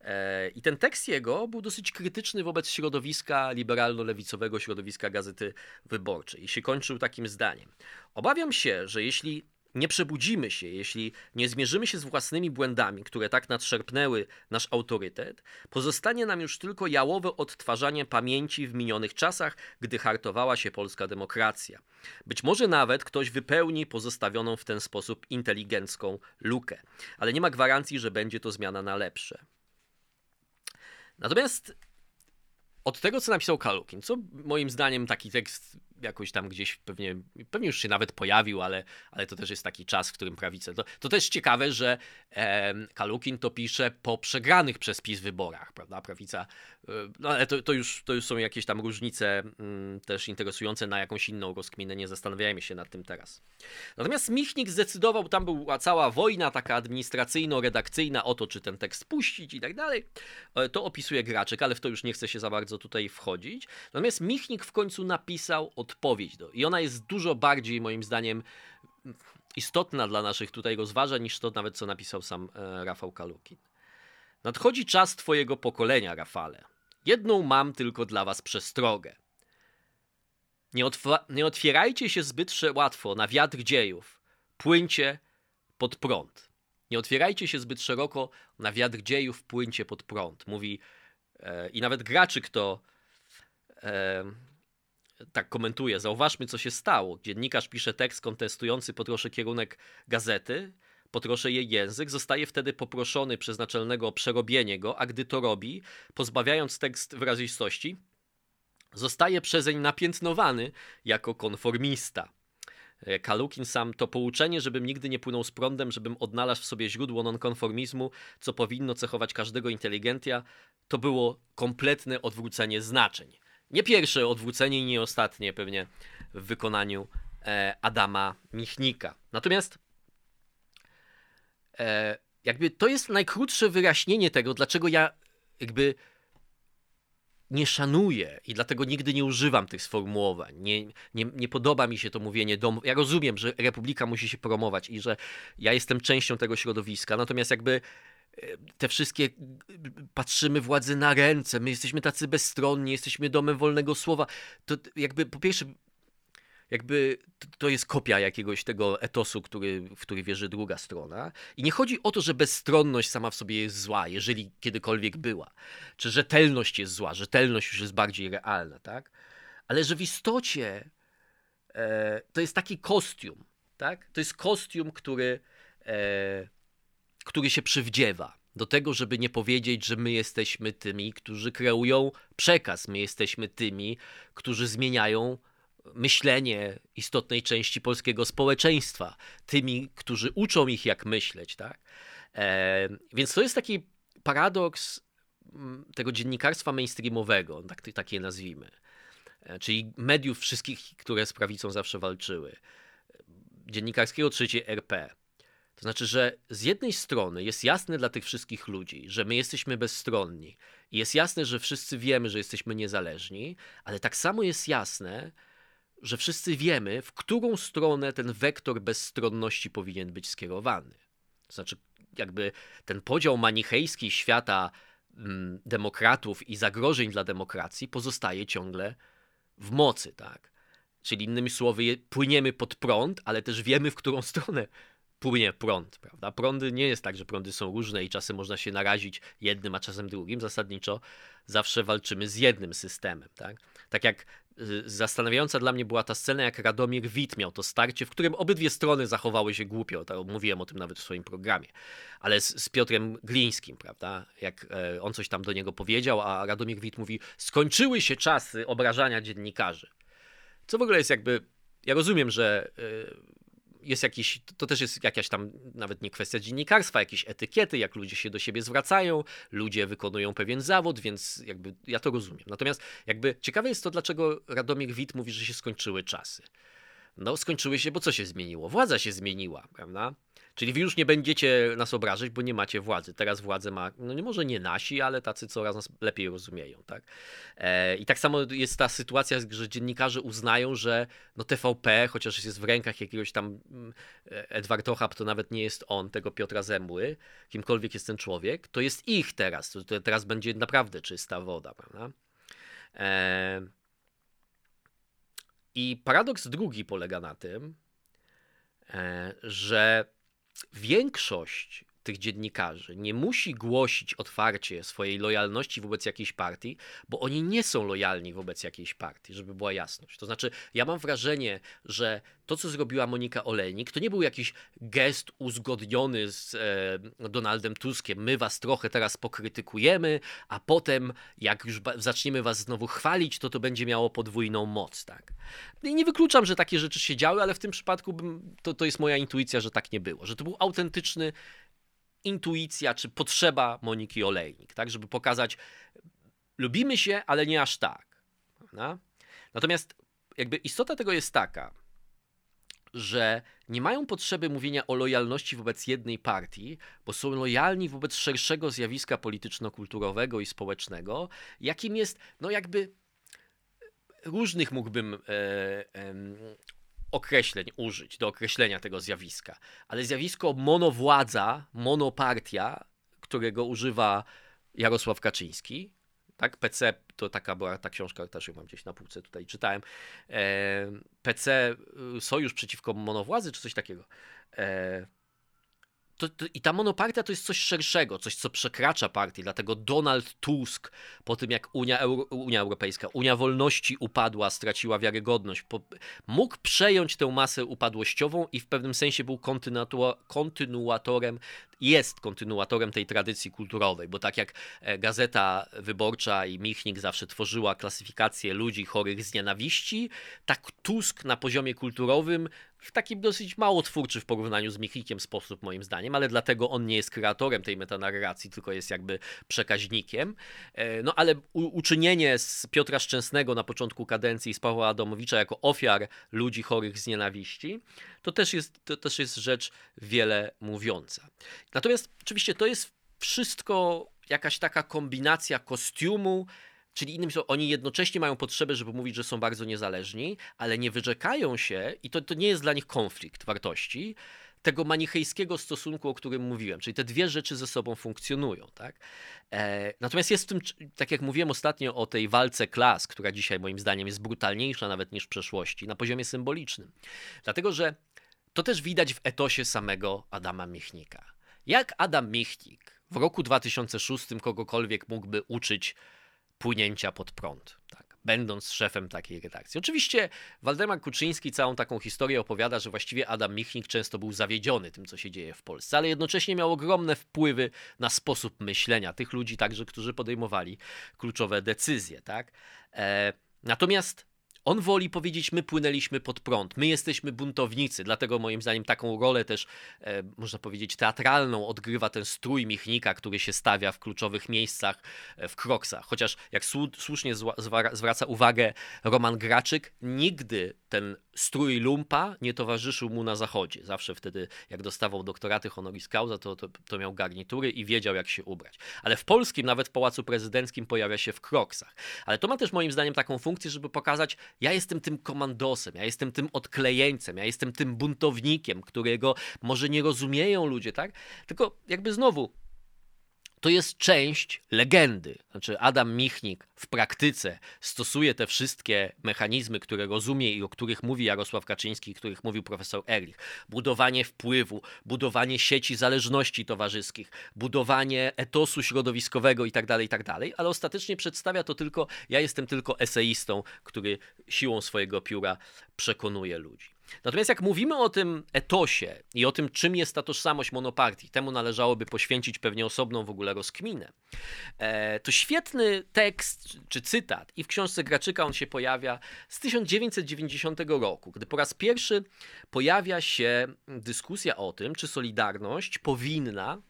Speaker 1: E, I ten tekst jego był dosyć krytyczny wobec środowiska liberalno-lewicowego, środowiska Gazety Wyborczej. I się kończył takim zdaniem. Obawiam się, że jeśli nie przebudzimy się, jeśli nie zmierzymy się z własnymi błędami, które tak nadszerpnęły nasz autorytet, pozostanie nam już tylko jałowe odtwarzanie pamięci w minionych czasach, gdy hartowała się polska demokracja. Być może nawet ktoś wypełni pozostawioną w ten sposób inteligencką lukę, ale nie ma gwarancji, że będzie to zmiana na lepsze. Natomiast od tego, co napisał Kalukin, co moim zdaniem taki tekst jakoś tam gdzieś pewnie, pewnie już się nawet pojawił, ale, ale to też jest taki czas, w którym prawica. To, to też ciekawe, że e, Kalukin to pisze po przegranych przez PiS wyborach, prawda? Prawica, e, no ale to, to, już, to już są jakieś tam różnice m, mm, też interesujące na jakąś inną rozkminę, nie zastanawiajmy się nad tym teraz. Natomiast Michnik zdecydował, tam była cała wojna taka administracyjno-redakcyjna o to, czy ten tekst puścić i tak dalej. E, to opisuje Graczek, ale w to już nie chcę się za bardzo tutaj wchodzić. Natomiast Michnik w końcu napisał o odpowiedź. Do, I ona jest dużo bardziej, moim zdaniem, istotna dla naszych tutaj rozważań niż to nawet, co napisał sam e, Rafał Kalukin. Nadchodzi czas Twojego pokolenia, Rafale. Jedną mam tylko dla Was przestrogę. Nie, nie otwierajcie się zbyt łatwo na wiatr dziejów. Płyńcie pod prąd. Nie otwierajcie się zbyt szeroko na wiatr dziejów, płyńcie pod prąd. Mówi e, i nawet Graczyk to e, tak komentuje. Zauważmy, co się stało. Dziennikarz pisze tekst kontestujący potroszę kierunek gazety, potroszę jej język, zostaje wtedy poproszony przez naczelnego o przerobienie go, a gdy to robi, pozbawiając tekst wyrazistości, zostaje przezeń napiętnowany jako konformista. E, Kalukin sam to pouczenie, żebym nigdy nie płynął z prądem, żebym odnalazł w sobie źródło nonkonformizmu, co powinno cechować każdego inteligentia, to było kompletne odwrócenie znaczeń. Nie pierwsze odwrócenie i nie ostatnie pewnie w wykonaniu e, Adama Michnika. Natomiast e, jakby to jest najkrótsze wyjaśnienie tego, dlaczego ja jakby nie szanuję i dlatego nigdy nie używam tych sformułowań. Nie, nie, nie podoba mi się to mówienie dom. Ja rozumiem, że Republika musi się promować i że ja jestem częścią tego środowiska, natomiast jakby te wszystkie patrzymy władzy na ręce, my jesteśmy tacy bezstronni, jesteśmy domem wolnego słowa. To jakby po pierwsze jakby to jest kopia jakiegoś tego etosu, który, w który wierzy druga strona. I nie chodzi o to, że bezstronność sama w sobie jest zła, jeżeli kiedykolwiek była, czy rzetelność jest zła, rzetelność już jest bardziej realna, tak? Ale że w istocie e, to jest taki kostium, tak? To jest kostium, który e, który się przywdziewa. Do tego, żeby nie powiedzieć, że my jesteśmy tymi, którzy kreują przekaz, my jesteśmy tymi, którzy zmieniają myślenie istotnej części polskiego społeczeństwa, tymi, którzy uczą ich, jak myśleć. Tak? E, więc to jest taki paradoks mm, tego dziennikarstwa mainstreamowego, tak, takie nazwijmy, e, czyli mediów wszystkich, które z prawicą zawsze walczyły, dziennikarskiego trzeciej RP, to znaczy, że z jednej strony jest jasne dla tych wszystkich ludzi, że my jesteśmy bezstronni i jest jasne, że wszyscy wiemy, że jesteśmy niezależni, ale tak samo jest jasne, że wszyscy wiemy, w którą stronę ten wektor bezstronności powinien być skierowany. To znaczy, jakby ten podział manichejski świata mm, demokratów i zagrożeń dla demokracji pozostaje ciągle w mocy, tak? Czyli innymi słowy, płyniemy pod prąd, ale też wiemy, w którą stronę płynie prąd, prawda? Prądy nie jest tak, że prądy są różne i czasem można się narazić jednym, a czasem drugim. Zasadniczo zawsze walczymy z jednym systemem, tak? Tak jak y, zastanawiająca dla mnie była ta scena, jak Radomir Wit miał to starcie, w którym obydwie strony zachowały się głupio. To mówiłem o tym nawet w swoim programie. Ale z, z Piotrem Glińskim, prawda? Jak e, on coś tam do niego powiedział, a Radomir Wit mówi, skończyły się czasy obrażania dziennikarzy. Co w ogóle jest jakby ja rozumiem, że y, jest jakiś, to też jest jakaś tam nawet nie kwestia dziennikarstwa, jakieś etykiety, jak ludzie się do siebie zwracają, ludzie wykonują pewien zawód, więc jakby ja to rozumiem. Natomiast jakby ciekawe jest to, dlaczego Radomir Wit mówi, że się skończyły czasy. No skończyły się, bo co się zmieniło? Władza się zmieniła, prawda? Czyli wy już nie będziecie nas obrażać, bo nie macie władzy. Teraz władzę ma, no nie może nie nasi, ale tacy coraz nas lepiej rozumieją, tak? E, I tak samo jest ta sytuacja, że dziennikarze uznają, że no TVP, chociaż jest w rękach jakiegoś tam mm, Edward Ochab, to nawet nie jest on, tego Piotra Zembły, kimkolwiek jest ten człowiek, to jest ich teraz. To, to teraz będzie naprawdę czysta woda, prawda? E, I paradoks drugi polega na tym, e, że większość tych dziennikarzy nie musi głosić otwarcie swojej lojalności wobec jakiejś partii, bo oni nie są lojalni wobec jakiejś partii, żeby była jasność. To znaczy, ja mam wrażenie, że to, co zrobiła Monika Olejnik, to nie był jakiś gest uzgodniony z e, Donaldem Tuskiem. My was trochę teraz pokrytykujemy, a potem, jak już zaczniemy was znowu chwalić, to to będzie miało podwójną moc. Tak? I nie wykluczam, że takie rzeczy się działy, ale w tym przypadku bym, to, to jest moja intuicja, że tak nie było. Że to był autentyczny intuicja czy potrzeba Moniki Olejnik, tak, żeby pokazać, lubimy się, ale nie aż tak. Prawda? Natomiast jakby istota tego jest taka, że nie mają potrzeby mówienia o lojalności wobec jednej partii, bo są lojalni wobec szerszego zjawiska polityczno-kulturowego i społecznego, jakim jest, no jakby różnych mógłbym e, e, określeń użyć do określenia tego zjawiska. Ale zjawisko monowładza, monopartia, którego używa Jarosław Kaczyński, tak, PC to taka była ta książka, też ją mam gdzieś na półce tutaj czytałem. E, PC y, Sojusz przeciwko monowładzy, czy coś takiego. E, to, to, I ta monopartia to jest coś szerszego, coś, co przekracza partię. Dlatego Donald Tusk, po tym jak Unia, Euro, Unia Europejska, Unia Wolności upadła, straciła wiarygodność, po, mógł przejąć tę masę upadłościową i w pewnym sensie był kontynuatorem, jest kontynuatorem tej tradycji kulturowej, bo tak jak e, Gazeta Wyborcza i Michnik zawsze tworzyła klasyfikację ludzi chorych z nienawiści, tak Tusk na poziomie kulturowym w taki dosyć mało twórczy w porównaniu z Michnikiem sposób moim zdaniem, ale dlatego on nie jest kreatorem tej metanarracji, tylko jest jakby przekaźnikiem. E, no ale uczynienie z Piotra Szczęsnego na początku kadencji z Pawła Adamowicza jako ofiar ludzi chorych z nienawiści, to też jest, to też jest rzecz wiele mówiąca. Natomiast oczywiście to jest wszystko jakaś taka kombinacja kostiumu, Czyli innymi słowy, oni jednocześnie mają potrzebę, żeby mówić, że są bardzo niezależni, ale nie wyrzekają się, i to, to nie jest dla nich konflikt wartości, tego manichejskiego stosunku, o którym mówiłem. Czyli te dwie rzeczy ze sobą funkcjonują. Tak? E, natomiast jest w tym, tak jak mówiłem ostatnio o tej walce klas, która dzisiaj moim zdaniem jest brutalniejsza nawet niż w przeszłości, na poziomie symbolicznym. Dlatego, że to też widać w etosie samego Adama Michnika. Jak Adam Michnik w roku 2006 kogokolwiek mógłby uczyć płynięcia pod prąd, tak, będąc szefem takiej redakcji. Oczywiście Waldemar Kuczyński całą taką historię opowiada, że właściwie Adam Michnik często był zawiedziony tym, co się dzieje w Polsce, ale jednocześnie miał ogromne wpływy na sposób myślenia tych ludzi, także, którzy podejmowali kluczowe decyzje. Tak? E, natomiast on woli powiedzieć, my płynęliśmy pod prąd, my jesteśmy buntownicy, dlatego moim zdaniem taką rolę też, e, można powiedzieć, teatralną odgrywa ten strój Michnika, który się stawia w kluczowych miejscach e, w kroksach. Chociaż jak słusznie zwraca uwagę Roman Graczyk, nigdy ten strój lumpa nie towarzyszył mu na zachodzie. Zawsze wtedy, jak dostawał doktoraty honoris causa, to, to, to miał garnitury i wiedział, jak się ubrać. Ale w polskim, nawet w Pałacu Prezydenckim, pojawia się w kroksach. Ale to ma też moim zdaniem taką funkcję, żeby pokazać, ja jestem tym komandosem, ja jestem tym odklejeńcem, ja jestem tym buntownikiem, którego może nie rozumieją ludzie, tak? Tylko jakby znowu to jest część legendy. Znaczy, Adam Michnik w praktyce stosuje te wszystkie mechanizmy, które rozumie i o których mówi Jarosław Kaczyński, o których mówił profesor Erlich. Budowanie wpływu, budowanie sieci zależności towarzyskich, budowanie etosu środowiskowego itd., tak itd., tak ale ostatecznie przedstawia to tylko, ja jestem tylko eseistą, który siłą swojego pióra przekonuje ludzi. Natomiast jak mówimy o tym etosie i o tym, czym jest ta tożsamość monopartii, temu należałoby poświęcić pewnie osobną w ogóle rozkminę, e, to świetny tekst czy cytat, i w książce Graczyka on się pojawia z 1990 roku, gdy po raz pierwszy pojawia się dyskusja o tym, czy Solidarność powinna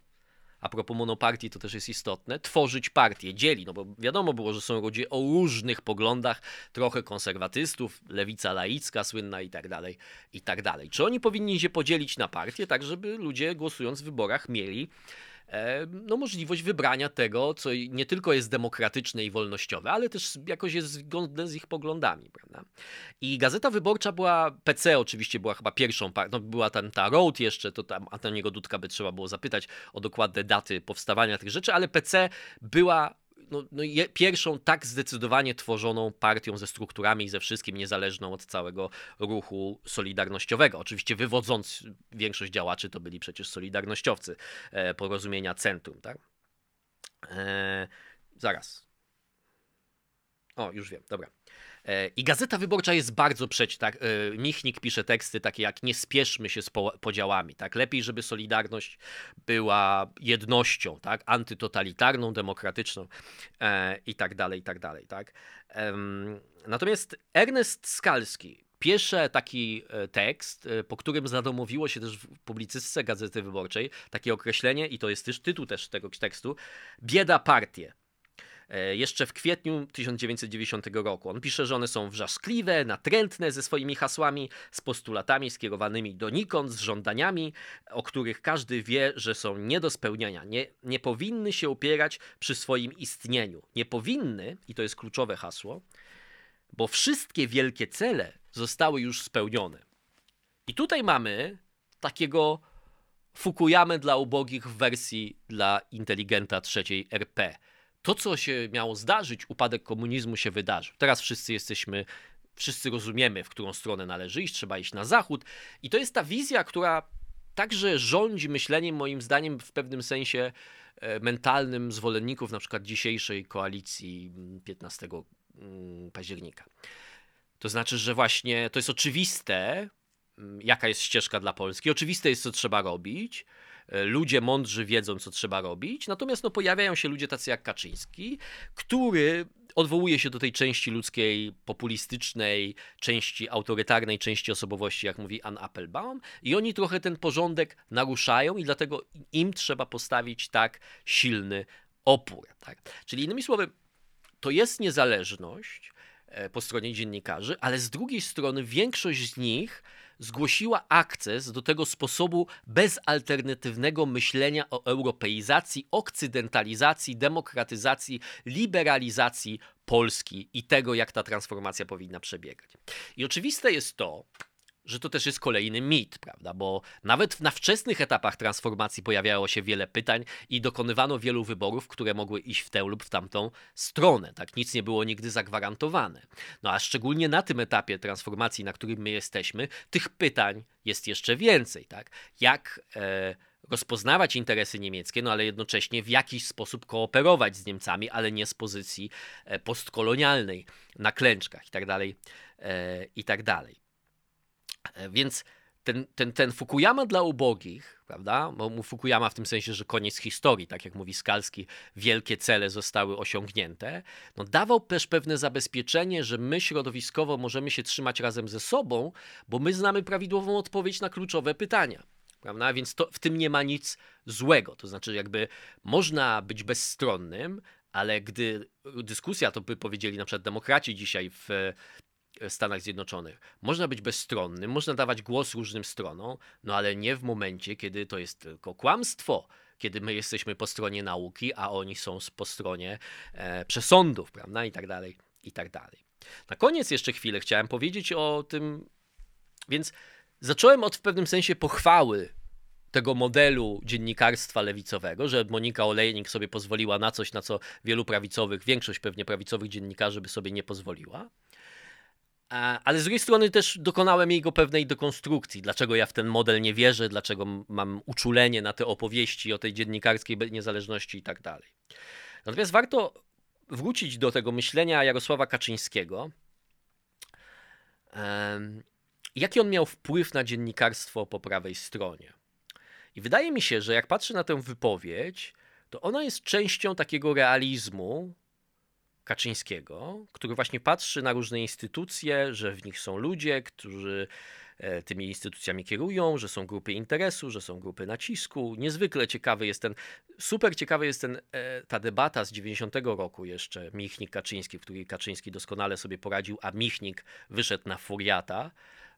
Speaker 1: a propos monopartii to też jest istotne, tworzyć partię, dzieli, no bo wiadomo było, że są ludzie o różnych poglądach, trochę konserwatystów, lewica laicka słynna i tak dalej, i tak dalej. Czy oni powinni się podzielić na partie, tak żeby ludzie głosując w wyborach mieli no, możliwość wybrania tego, co nie tylko jest demokratyczne i wolnościowe, ale też jakoś jest zgodne z ich poglądami. Prawda? I Gazeta Wyborcza była, PC oczywiście była chyba pierwszą, no, była tam ta Road jeszcze, to tam Antoniego Dudka by trzeba było zapytać o dokładne daty powstawania tych rzeczy, ale PC była no, no, je, pierwszą tak zdecydowanie tworzoną partią ze strukturami i ze wszystkim, niezależną od całego ruchu solidarnościowego. Oczywiście wywodząc większość działaczy to byli przecież solidarnościowcy e, porozumienia centrum. Tak? E, zaraz. O, już wiem, dobra. E, I Gazeta Wyborcza jest bardzo przeciw. Tak? E, Michnik pisze teksty takie jak nie spieszmy się z podziałami. Tak? Lepiej, żeby Solidarność była jednością, tak? antytotalitarną, demokratyczną e, i tak dalej, i tak dalej. Tak? Natomiast Ernest Skalski pisze taki tekst, po którym zadomowiło się też w publicystce Gazety Wyborczej takie określenie, i to jest też tytuł też tego tekstu, bieda partie. E, jeszcze w kwietniu 1990 roku. On pisze, że one są wrzaskliwe, natrętne ze swoimi hasłami, z postulatami skierowanymi donikąd, z żądaniami, o których każdy wie, że są nie do spełnienia. Nie, nie powinny się opierać przy swoim istnieniu. Nie powinny, i to jest kluczowe hasło, bo wszystkie wielkie cele zostały już spełnione. I tutaj mamy takiego Fukuyamy dla ubogich w wersji dla inteligenta trzeciej RP to, co się miało zdarzyć, upadek komunizmu się wydarzył. Teraz wszyscy jesteśmy, wszyscy rozumiemy, w którą stronę należy iść, trzeba iść na zachód. I to jest ta wizja, która także rządzi myśleniem, moim zdaniem, w pewnym sensie e, mentalnym zwolenników na przykład dzisiejszej koalicji 15 mm, października. To znaczy, że właśnie to jest oczywiste, mm, jaka jest ścieżka dla Polski, oczywiste jest, co trzeba robić, ludzie mądrzy wiedzą, co trzeba robić, natomiast no, pojawiają się ludzie tacy jak Kaczyński, który odwołuje się do tej części ludzkiej, populistycznej, części autorytarnej, części osobowości, jak mówi Ann Applebaum, i oni trochę ten porządek naruszają, i dlatego im trzeba postawić tak silny opór. Tak? Czyli innymi słowy, to jest niezależność e, po stronie dziennikarzy, ale z drugiej strony większość z nich zgłosiła akces do tego sposobu bezalternatywnego myślenia o europeizacji, okcydentalizacji, demokratyzacji, liberalizacji Polski i tego, jak ta transformacja powinna przebiegać. I oczywiste jest to, że to też jest kolejny mit, prawda? Bo nawet na wczesnych etapach transformacji pojawiało się wiele pytań i dokonywano wielu wyborów, które mogły iść w tę lub w tamtą stronę. Tak, nic nie było nigdy zagwarantowane. No a szczególnie na tym etapie transformacji, na którym my jesteśmy, tych pytań jest jeszcze więcej, tak? Jak e, rozpoznawać interesy niemieckie, no ale jednocześnie w jakiś sposób kooperować z Niemcami, ale nie z pozycji e, postkolonialnej na klęczkach i tak dalej, e, i tak dalej. E, więc ten, ten, ten Fukuyama dla ubogich, prawda? Bo mu Fukuyama w tym sensie, że koniec historii, tak jak mówi Skalski, wielkie cele zostały osiągnięte, no dawał też pewne zabezpieczenie, że my środowiskowo możemy się trzymać razem ze sobą, bo my znamy prawidłową odpowiedź na kluczowe pytania. Prawda? Więc to, w tym nie ma nic złego. To znaczy, jakby można być bezstronnym, ale gdy dyskusja, to by powiedzieli na przykład demokraci dzisiaj w Stanach Zjednoczonych. Można być bezstronnym, można dawać głos różnym stronom, no ale nie w momencie, kiedy to jest tylko kłamstwo, kiedy my jesteśmy po stronie nauki, a oni są po stronie e, przesądów, prawda, i tak dalej, i tak dalej. Na koniec jeszcze chwilę chciałem powiedzieć o tym, więc zacząłem od w pewnym sensie pochwały tego modelu dziennikarstwa lewicowego, że Monika Olejnik sobie pozwoliła na coś, na co wielu prawicowych, większość pewnie prawicowych dziennikarzy by sobie nie pozwoliła. Ale z drugiej strony też dokonałem jego pewnej dekonstrukcji. Dlaczego ja w ten model nie wierzę, dlaczego mam uczulenie na te opowieści o tej dziennikarskiej niezależności i tak dalej. Natomiast warto wrócić do tego myślenia Jarosława Kaczyńskiego. Jaki on miał wpływ na dziennikarstwo po prawej stronie? I wydaje mi się, że jak patrzę na tę wypowiedź, to ona jest częścią takiego realizmu, Kaczyńskiego, który właśnie patrzy na różne instytucje, że w nich są ludzie, którzy e, tymi instytucjami kierują, że są grupy interesu, że są grupy nacisku. Niezwykle ciekawy jest ten, super ciekawy jest ten, e, ta debata z 90 roku jeszcze, Michnik-Kaczyński, w której Kaczyński doskonale sobie poradził, a Michnik wyszedł na furiata.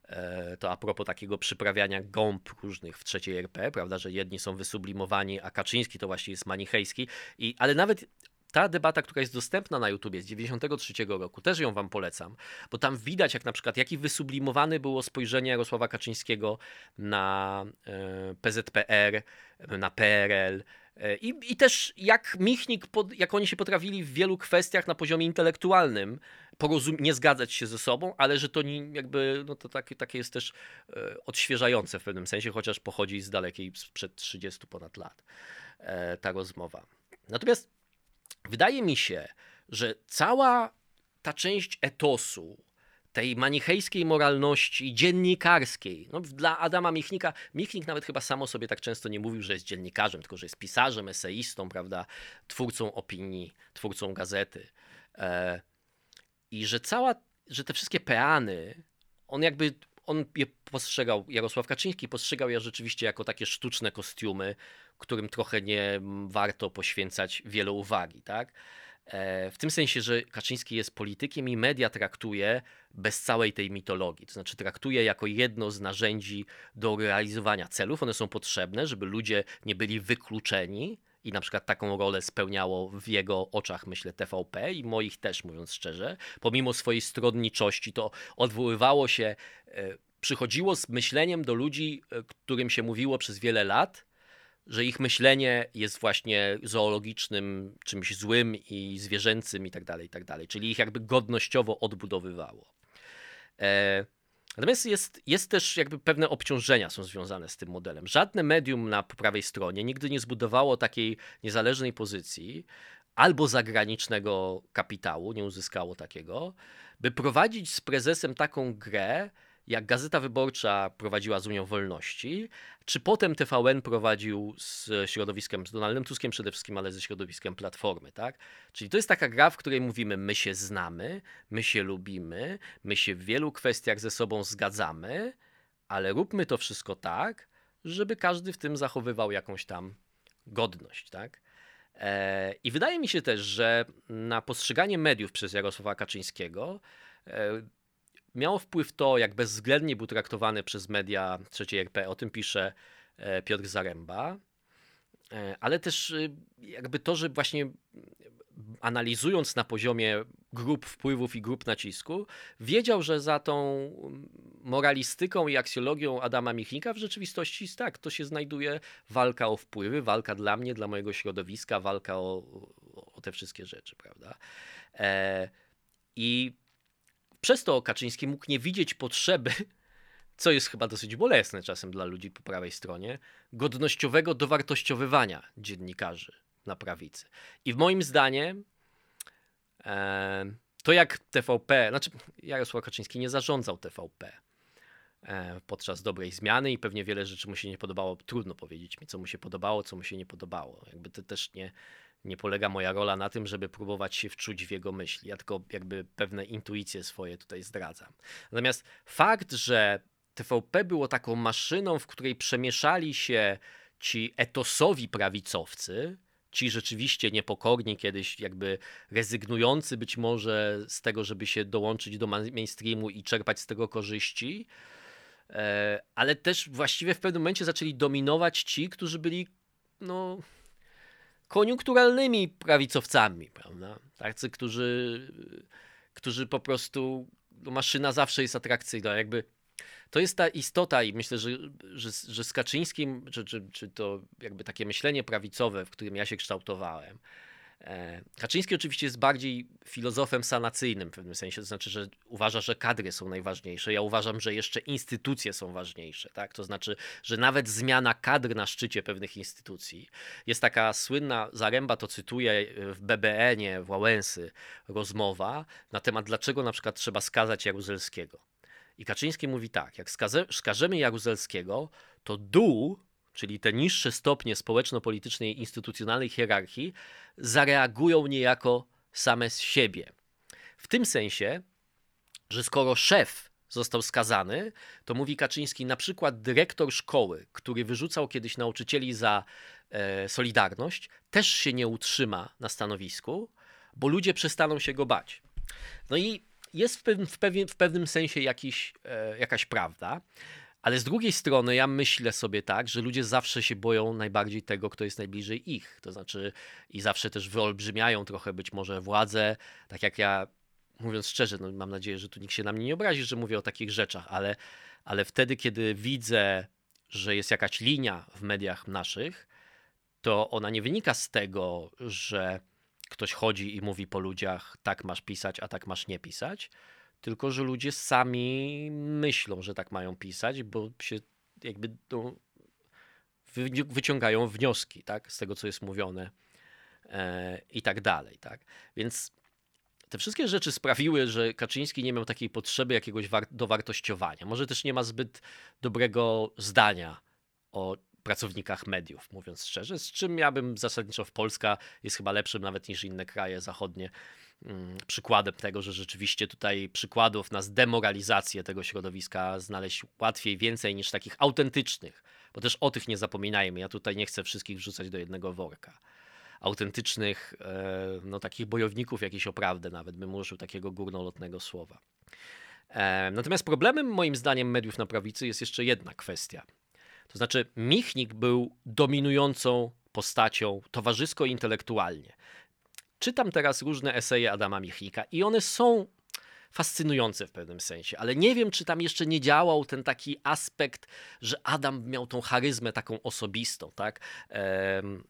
Speaker 1: E, to a propos takiego przyprawiania gąb różnych w trzeciej RP, prawda, że jedni są wysublimowani, a Kaczyński to właśnie jest manichejski. I, ale nawet ta debata, która jest dostępna na YouTubie z 93 roku, też ją wam polecam, bo tam widać, jak na przykład, jaki wysublimowany było spojrzenie Jarosława Kaczyńskiego na e, PZPR, na PRL, E, I, I też jak Michnik, pod, jak oni się potrafili w wielu kwestiach na poziomie intelektualnym porozum- nie zgadzać się ze sobą, ale że to nie, jakby, no to takie, takie jest też e, odświeżające w pewnym sensie, chociaż pochodzi z dalekiej, sprzed 30 ponad lat e, ta rozmowa. Natomiast wydaje mi się, że cała ta część etosu, tej manichejskiej moralności dziennikarskiej. No, dla Adama Michnika, Michnik nawet chyba samo sobie tak często nie mówił, że jest dziennikarzem, tylko że jest pisarzem, eseistą, prawda, twórcą opinii, twórcą gazety. E, I że cała, że te wszystkie peany, on jakby, on je postrzegał, Jarosław Kaczyński postrzegał je rzeczywiście jako takie sztuczne kostiumy, którym trochę nie warto poświęcać wiele uwagi, tak? E, w tym sensie, że Kaczyński jest politykiem i media traktuje bez całej tej mitologii. To znaczy traktuje jako jedno z narzędzi do realizowania celów. One są potrzebne, żeby ludzie nie byli wykluczeni. I na przykład taką rolę spełniało w jego oczach, myślę, TVP i moich też, mówiąc szczerze. Pomimo swojej stronniczości, to odwoływało się, e, przychodziło z myśleniem do ludzi, e, którym się mówiło przez wiele lat, że ich myślenie jest właśnie zoologicznym, czymś złym i zwierzęcym i tak dalej, i tak dalej. Czyli ich jakby godnościowo odbudowywało. E, natomiast jest, jest też jakby pewne obciążenia są związane z tym modelem. Żadne medium na prawej stronie nigdy nie zbudowało takiej niezależnej pozycji albo zagranicznego kapitału, nie uzyskało takiego, by prowadzić z prezesem taką grę, jak Gazeta Wyborcza prowadziła z Unią Wolności, czy potem TVN prowadził z środowiskiem, z Donaldem Tuskiem przede wszystkim, ale ze środowiskiem Platformy, tak? Czyli to jest taka gra, w której mówimy, my się znamy, my się lubimy, my się w wielu kwestiach ze sobą zgadzamy, ale róbmy to wszystko tak, żeby każdy w tym zachowywał jakąś tam godność, tak? E, I wydaje mi się też, że na postrzeganie mediów przez Jarosława Kaczyńskiego e, miało wpływ to, jak bezwzględnie był traktowany przez media trzeciej RP. O tym pisze e, Piotr Zaręba. E, ale też e, jakby to, że właśnie analizując na poziomie grup wpływów i grup nacisku, wiedział, że za tą moralistyką i aksjologią Adama Michnika w rzeczywistości tak, to się znajduje walka o wpływy, walka dla mnie, dla mojego środowiska, walka o, o te wszystkie rzeczy, prawda? I przez to Kaczyński mógł nie widzieć potrzeby, co jest chyba dosyć bolesne czasem dla ludzi po prawej stronie, godnościowego dowartościowywania dziennikarzy na prawicy. I w moim zdaniem e, to jak TVP, znaczy Jarosław Kaczyński nie zarządzał TVP e, podczas dobrej zmiany i pewnie wiele rzeczy mu się nie podobało. Trudno powiedzieć mi, co mu się podobało, co mu się nie podobało. Jakby to też nie, nie polega moja rola na tym, żeby próbować się wczuć w jego myśli. Ja tylko jakby pewne intuicje swoje tutaj zdradzam. Natomiast fakt, że TVP było taką maszyną, w której przemieszali się ci etosowi prawicowcy, ci rzeczywiście niepokorni, kiedyś jakby rezygnujący być może z tego, żeby się dołączyć do mainstreamu i czerpać z tego korzyści, e, ale też właściwie w pewnym momencie zaczęli dominować ci, którzy byli no, koniunkturalnymi prawicowcami, prawda? Tacy, którzy, którzy po prostu, no maszyna zawsze jest atrakcyjna, jakby to jest ta istota i myślę, że, że, że z Kaczyńskim, czy, czy, czy to jakby takie myślenie prawicowe, w którym ja się kształtowałem, Kaczyński oczywiście jest bardziej filozofem sanacyjnym w pewnym sensie, to znaczy, że uważa, że kadry są najważniejsze. Ja uważam, że jeszcze instytucje są ważniejsze. Tak? To znaczy, że nawet zmiana kadr na szczycie pewnych instytucji. Jest taka słynna, Zaręba to cytuję w BBN-ie, w Wałęsy, rozmowa na temat, dlaczego na przykład trzeba skazać Jaruzelskiego. I Kaczyński mówi tak, jak skażemy Jaruzelskiego, to dół czyli te niższe stopnie społeczno-politycznej i instytucjonalnej hierarchii, zareagują niejako same z siebie. W tym sensie, że skoro szef został skazany, to mówi Kaczyński, na przykład dyrektor szkoły, który wyrzucał kiedyś nauczycieli za e, Solidarność, też się nie utrzyma na stanowisku, bo ludzie przestaną się go bać. No i jest w, pewnym, w, pewien, w pewnym sensie jakiś, e, jakaś prawda. Ale z drugiej strony ja myślę sobie tak, że ludzie zawsze się boją najbardziej tego, kto jest najbliżej ich. To znaczy i zawsze też wyolbrzymiają trochę być może władzę, tak jak ja, mówiąc szczerze, no mam nadzieję, że tu nikt się na mnie nie obrazi, że mówię o takich rzeczach, ale, ale wtedy, kiedy widzę, że jest jakaś linia w mediach naszych, to ona nie wynika z tego, że ktoś chodzi i mówi po ludziach, tak masz pisać, a tak masz nie pisać, tylko że ludzie sami myślą, że tak mają pisać, bo się jakby no, wyciągają wnioski tak, z tego, co jest mówione e, i tak dalej. Tak? Więc te wszystkie rzeczy sprawiły, że Kaczyński nie miał takiej potrzeby jakiegoś war dowartościowania. Może też nie ma zbyt dobrego zdania o pracownikach mediów, mówiąc szczerze, z czym ja bym zasadniczo w Polska jest chyba lepszym nawet niż inne kraje zachodnie przykładem tego, że rzeczywiście tutaj przykładów na zdemoralizację tego środowiska znaleźć łatwiej, więcej niż takich autentycznych, bo też o tych nie zapominajmy. Ja tutaj nie chcę wszystkich wrzucać do jednego worka. Autentycznych, e, no takich bojowników jakiś o prawdę nawet, bym użył takiego górnolotnego słowa. E, natomiast problemem moim zdaniem mediów na prawicy jest jeszcze jedna kwestia – to znaczy, Michnik był dominującą postacią towarzysko-intelektualnie. Czytam teraz różne eseje Adama Michnika i one są fascynujące w pewnym sensie, ale nie wiem, czy tam jeszcze nie działał ten taki aspekt, że Adam miał tą charyzmę taką osobistą, tak? Ehm,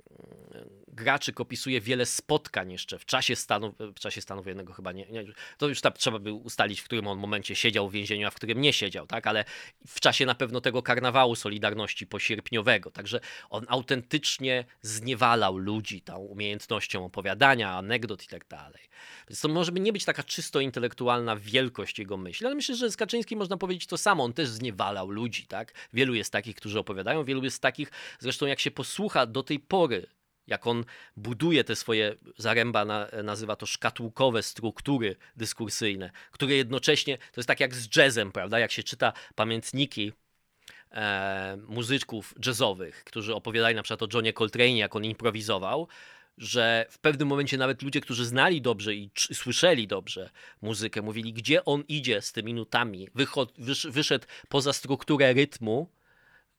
Speaker 1: Graczyk opisuje wiele spotkań jeszcze w czasie stanu, w czasie stanu wojennego chyba nie, nie to już tam trzeba by ustalić, w którym on momencie siedział w więzieniu, a w którym nie siedział, tak? Ale w czasie na pewno tego karnawału Solidarności posierpniowego, także on autentycznie zniewalał ludzi tą umiejętnością opowiadania, anegdot i tak dalej. Więc to może nie być taka czysto intelektualna wielkość jego myśli, ale myślę, że z Kaczyńskim można powiedzieć to samo. On też zniewalał ludzi, tak? Wielu jest takich, którzy opowiadają, wielu jest takich, zresztą jak się posłucha do tej pory jak on buduje te swoje, Zaręba na, nazywa to szkatułkowe struktury dyskursyjne, które jednocześnie, to jest tak jak z jazzem, prawda, jak się czyta pamiętniki e, muzyków jazzowych, którzy opowiadali na przykład o Johnie Coltrane, jak on improwizował, że w pewnym momencie nawet ludzie, którzy znali dobrze i słyszeli dobrze muzykę, mówili, gdzie on idzie z tymi nutami, wyszedł poza strukturę rytmu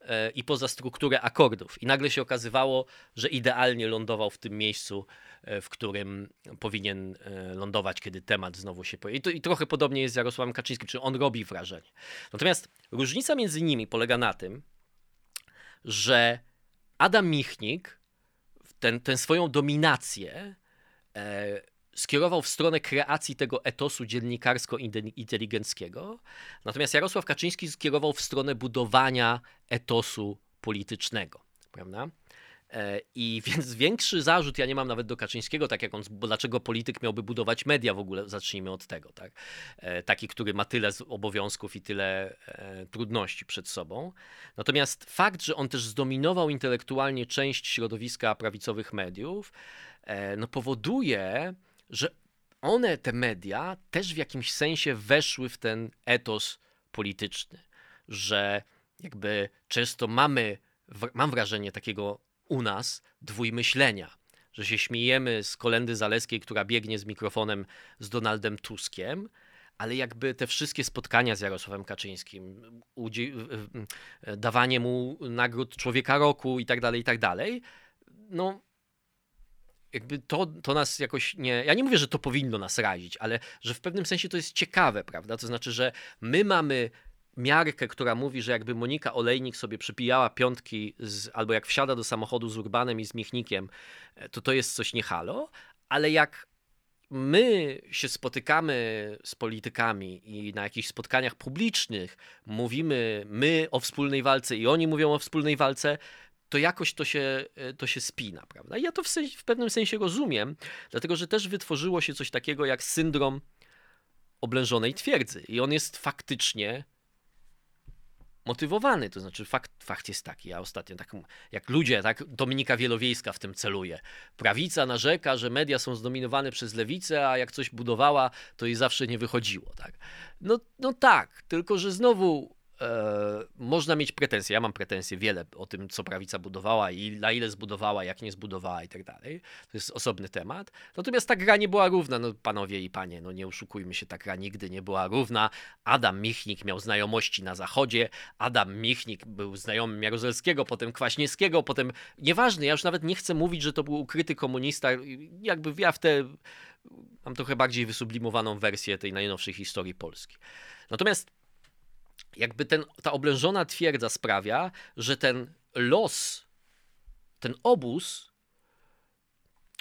Speaker 1: e, i poza strukturę akordów. I nagle się okazywało, że idealnie lądował w tym miejscu, e, w którym powinien e, lądować, kiedy temat znowu się pojawi. I, to, I trochę podobnie jest z Jarosławem Kaczyńskim, czyli on robi wrażenie. Natomiast różnica między nimi polega na tym, że Adam Michnik ten, ten swoją dominację e, skierował w stronę kreacji tego etosu dziennikarsko-inteligenckiego, natomiast Jarosław Kaczyński skierował w stronę budowania etosu politycznego. Prawda? E, I więc większy zarzut ja nie mam nawet do Kaczyńskiego, tak jak on, bo dlaczego polityk miałby budować media w ogóle, zacznijmy od tego, tak? E, taki, który ma tyle obowiązków i tyle e, trudności przed sobą. Natomiast fakt, że on też zdominował intelektualnie część środowiska prawicowych mediów, no powoduje, że one, te media, też w jakimś sensie weszły w ten etos polityczny, że jakby często mamy, mam wrażenie takiego u nas dwójmyślenia, że się śmiejemy z Kolendy Zaleskiej, która biegnie z mikrofonem z Donaldem Tuskiem, ale jakby te wszystkie spotkania z Jarosławem Kaczyńskim, dawanie mu nagród Człowieka Roku i tak dalej, i tak dalej, no jakby to, to nas jakoś nie. Ja nie mówię, że to powinno nas razić, ale że w pewnym sensie to jest ciekawe, prawda? To znaczy, że my mamy miarkę, która mówi, że jakby Monika Olejnik sobie przypijała piątki, z, albo jak wsiada do samochodu z Urbanem i z Michnikiem, e, to to jest coś niehalo, ale jak my się spotykamy z politykami i na jakichś spotkaniach publicznych mówimy my o wspólnej walce i oni mówią o wspólnej walce, to jakoś to się, e, to się spina, prawda? I ja to w, sensie, w pewnym sensie rozumiem, dlatego że też wytworzyło się coś takiego jak syndrom oblężonej twierdzy i on jest faktycznie motywowany, to znaczy fakt, fakt jest taki, ja ostatnio tak, jak ludzie, tak, Dominika Wielowiejska w tym celuje. Prawica narzeka, że media są zdominowane przez lewicę, a jak coś budowała, to jej zawsze nie wychodziło, tak. No, no tak, tylko że znowu e, można mieć pretensje. Ja mam pretensje wiele o tym, co prawica budowała i na ile zbudowała, jak nie zbudowała i tak dalej. To jest osobny temat. Natomiast ta gra nie była równa, no panowie i panie, no nie oszukujmy się, ta gra nigdy nie była równa. Adam Michnik miał znajomości na zachodzie, Adam Michnik był znajomym Jaruzelskiego, potem Kwaśniewskiego, potem nieważne, ja już nawet nie chcę mówić, że to był ukryty komunista, jakby ja w te mam trochę bardziej wysublimowaną wersję tej najnowszej historii Polski. Natomiast jakby ten, ta oblężona twierdza sprawia, że ten los ten obóz,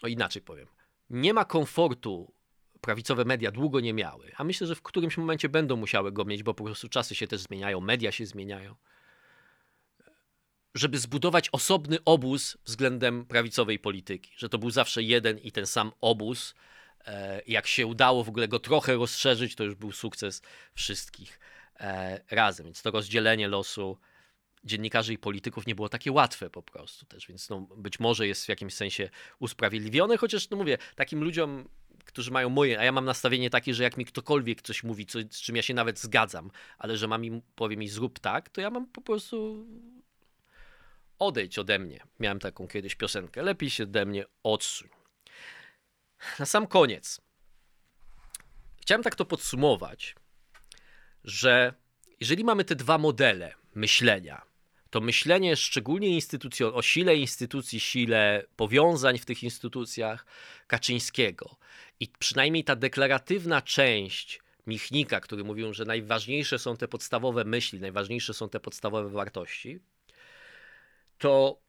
Speaker 1: o inaczej powiem, nie ma komfortu prawicowe media długo nie miały, a myślę, że w którymś momencie będą musiały go mieć, bo po prostu czasy się też zmieniają, media się zmieniają, żeby zbudować osobny obóz względem prawicowej polityki, że to był zawsze jeden i ten sam obóz. E, jak się udało w ogóle go trochę rozszerzyć, to już był sukces wszystkich razem. Więc to rozdzielenie losu dziennikarzy i polityków nie było takie łatwe po prostu też, więc no, być może jest w jakimś sensie usprawiedliwione, chociaż no mówię, takim ludziom którzy mają moje, a ja mam nastawienie takie, że jak mi ktokolwiek coś mówi, co, z czym ja się nawet zgadzam, ale że mam mi, powie mi zrób tak, to ja mam po prostu odejdź ode mnie. Miałem taką kiedyś piosenkę, lepiej się ode mnie odsuń. Na sam koniec. Chciałem tak to podsumować, że jeżeli mamy te dwa modele myślenia, to myślenie szczególnie instytucjon- o sile instytucji, sile powiązań w tych instytucjach Kaczyńskiego i przynajmniej ta deklaratywna część Michnika, który mówił, że najważniejsze są te podstawowe myśli, najważniejsze są te podstawowe wartości, to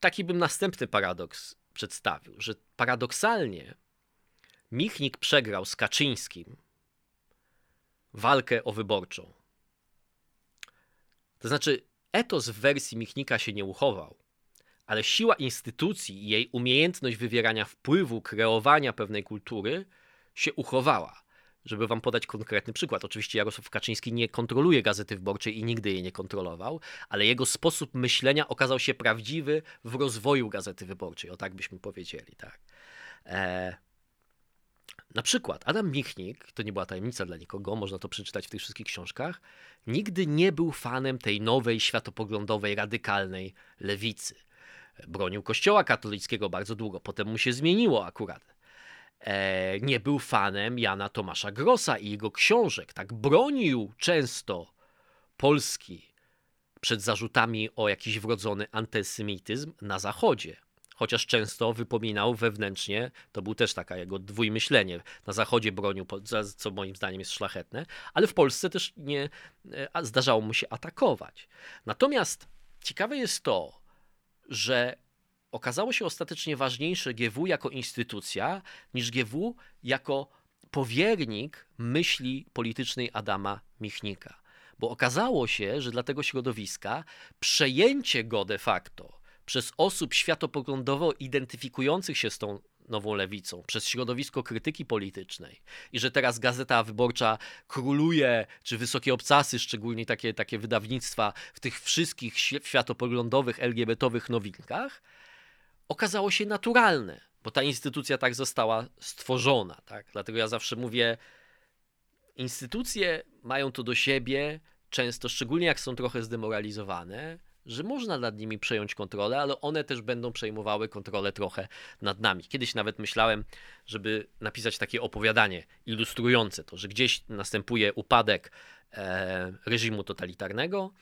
Speaker 1: taki bym następny paradoks przedstawił, że paradoksalnie Michnik przegrał z Kaczyńskim walkę o wyborczą. To znaczy, etos w wersji Michnika się nie uchował, ale siła instytucji i jej umiejętność wywierania wpływu, kreowania pewnej kultury się uchowała. Żeby wam podać konkretny przykład, oczywiście Jarosław Kaczyński nie kontroluje Gazety Wyborczej i nigdy jej nie kontrolował, ale jego sposób myślenia okazał się prawdziwy w rozwoju Gazety Wyborczej, o tak byśmy powiedzieli. Tak. E... Na przykład Adam Michnik, to nie była tajemnica dla nikogo, można to przeczytać w tych wszystkich książkach, nigdy nie był fanem tej nowej, światopoglądowej, radykalnej lewicy. Bronił Kościoła katolickiego bardzo długo, potem mu się zmieniło akurat. E, nie był fanem Jana Tomasza Grossa i jego książek. Tak bronił często Polski przed zarzutami o jakiś wrodzony antysemityzm na Zachodzie. Chociaż często wypominał wewnętrznie, to był też taka jego dwójmyślenie. Na Zachodzie bronił, co moim zdaniem jest szlachetne, ale w Polsce też nie e, zdarzało mu się atakować. Natomiast ciekawe jest to, że okazało się ostatecznie ważniejsze GW jako instytucja niż GW jako powiernik myśli politycznej Adama Michnika. Bo okazało się, że dla tego środowiska przejęcie go de facto przez osób światopoglądowo identyfikujących się z tą nową lewicą, przez środowisko krytyki politycznej i że teraz Gazeta Wyborcza króluje, czy Wysokie Obcasy, szczególnie takie, takie wydawnictwa w tych wszystkich światopoglądowych, LGBT-owych nowinkach, okazało się naturalne, bo ta instytucja tak została stworzona. Tak? Dlatego ja zawsze mówię, instytucje mają to do siebie, często, szczególnie jak są trochę zdemoralizowane, że można nad nimi przejąć kontrolę, ale one też będą przejmowały kontrolę trochę nad nami. Kiedyś nawet myślałem, żeby napisać takie opowiadanie ilustrujące to, że gdzieś następuje upadek e, reżimu totalitarnego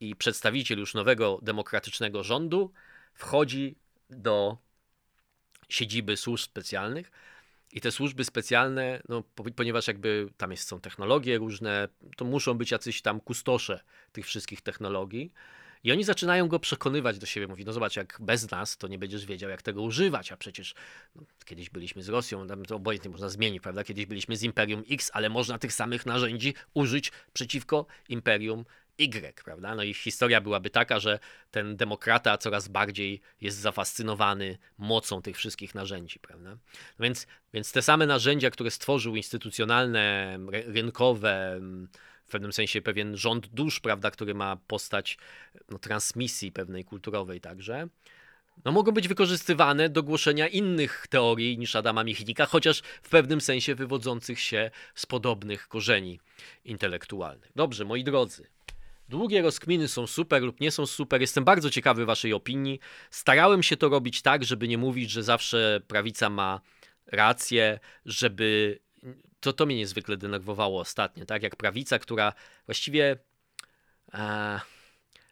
Speaker 1: i przedstawiciel już nowego demokratycznego rządu wchodzi do siedziby służb specjalnych. I te służby specjalne, no, ponieważ jakby tam jest, są technologie różne, to muszą być jacyś tam kustosze tych wszystkich technologii. I oni zaczynają go przekonywać do siebie. Mówi, no zobacz, jak bez nas to nie będziesz wiedział, jak tego używać, a przecież no, kiedyś byliśmy z Rosją, tam to obojętnie można zmienić, prawda? Kiedyś byliśmy z Imperium X, ale można tych samych narzędzi użyć przeciwko Imperium Y, prawda? No i historia byłaby taka, że ten demokrata coraz bardziej jest zafascynowany mocą tych wszystkich narzędzi, prawda? No więc, więc te same narzędzia, które stworzył instytucjonalne, rynkowe, w pewnym sensie pewien rząd dusz, prawda, który ma postać no, transmisji pewnej kulturowej także, no, mogą być wykorzystywane do głoszenia innych teorii niż Adama Michnika, chociaż w pewnym sensie wywodzących się z podobnych korzeni intelektualnych. Dobrze, moi drodzy. Długie rozkminy są super lub nie są super. Jestem bardzo ciekawy Waszej opinii. Starałem się to robić tak, żeby nie mówić, że zawsze prawica ma rację, żeby. To, to mnie niezwykle denerwowało ostatnio, tak? Jak prawica, która właściwie. E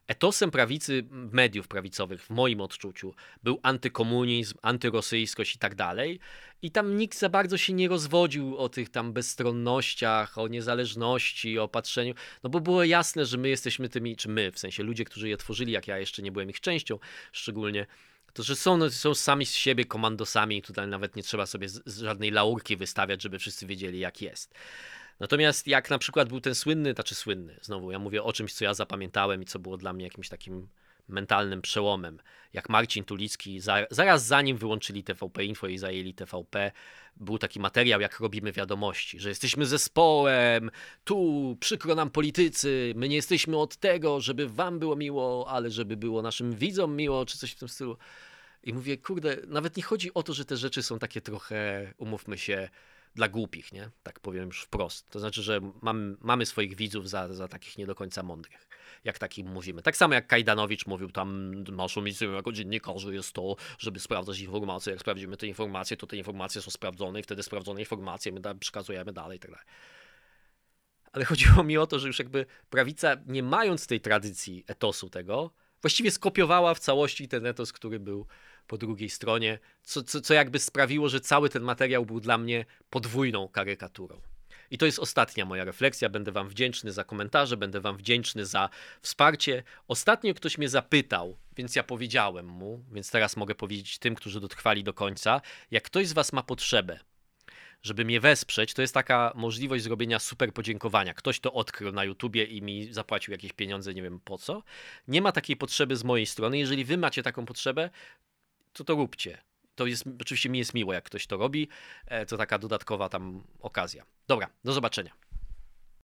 Speaker 1: etosem prawicy, mediów prawicowych, w moim odczuciu, był antykomunizm, antyrosyjskość i tak dalej. I tam nikt za bardzo się nie rozwodził o tych tam bezstronnościach, o niezależności, o patrzeniu, no bo było jasne, że my jesteśmy tymi, czy my, w sensie ludzie, którzy je tworzyli, jak ja jeszcze nie byłem ich częścią szczególnie, To, są, są sami z siebie komandosami, tutaj nawet nie trzeba sobie z, z żadnej laurki wystawiać, żeby wszyscy wiedzieli, jak jest. Natomiast jak na przykład był ten słynny, znaczy słynny, znowu ja mówię o czymś, co ja zapamiętałem i co było dla mnie jakimś takim mentalnym przełomem, jak Marcin Tulicki, za, zaraz zanim wyłączyli TVP Info i zajęli TVP, był taki materiał, jak robimy wiadomości, że jesteśmy zespołem, tu przykro nam politycy, my nie jesteśmy od tego, żeby wam było miło, ale żeby było naszym widzom miło, czy coś w tym stylu. I mówię, kurde, nawet nie chodzi o to, że te rzeczy są takie trochę, umówmy się, dla głupich, nie? Tak powiem już wprost. To znaczy, że mam, mamy swoich widzów za, za takich nie do końca mądrych, jak takim mówimy. Tak samo jak Kajdanowicz mówił, tam naszą misją jako dziennikarzy jest to, żeby sprawdzać informacje. Jak sprawdzimy te informacje, to te informacje są sprawdzone i wtedy sprawdzone informacje my da, przekazujemy dalej i tak dalej. Ale chodziło mi o to, że już jakby prawica, nie mając tej tradycji etosu tego, właściwie skopiowała w całości ten etos, który był po drugiej stronie, co, co, co jakby sprawiło, że cały ten materiał był dla mnie podwójną karykaturą. I to jest ostatnia moja refleksja. Będę Wam wdzięczny za komentarze, będę Wam wdzięczny za wsparcie. Ostatnio ktoś mnie zapytał, więc ja powiedziałem mu, więc teraz mogę powiedzieć tym, którzy dotrwali do końca. Jak ktoś z Was ma potrzebę, żeby mnie wesprzeć, to jest taka możliwość zrobienia super podziękowania. Ktoś to odkrył na YouTubie i mi zapłacił jakieś pieniądze, nie wiem po co. Nie ma takiej potrzeby z mojej strony. Jeżeli Wy macie taką potrzebę, to to róbcie. To jest, oczywiście mi jest miło, jak ktoś to robi. E, to taka dodatkowa tam okazja. Dobra, do zobaczenia.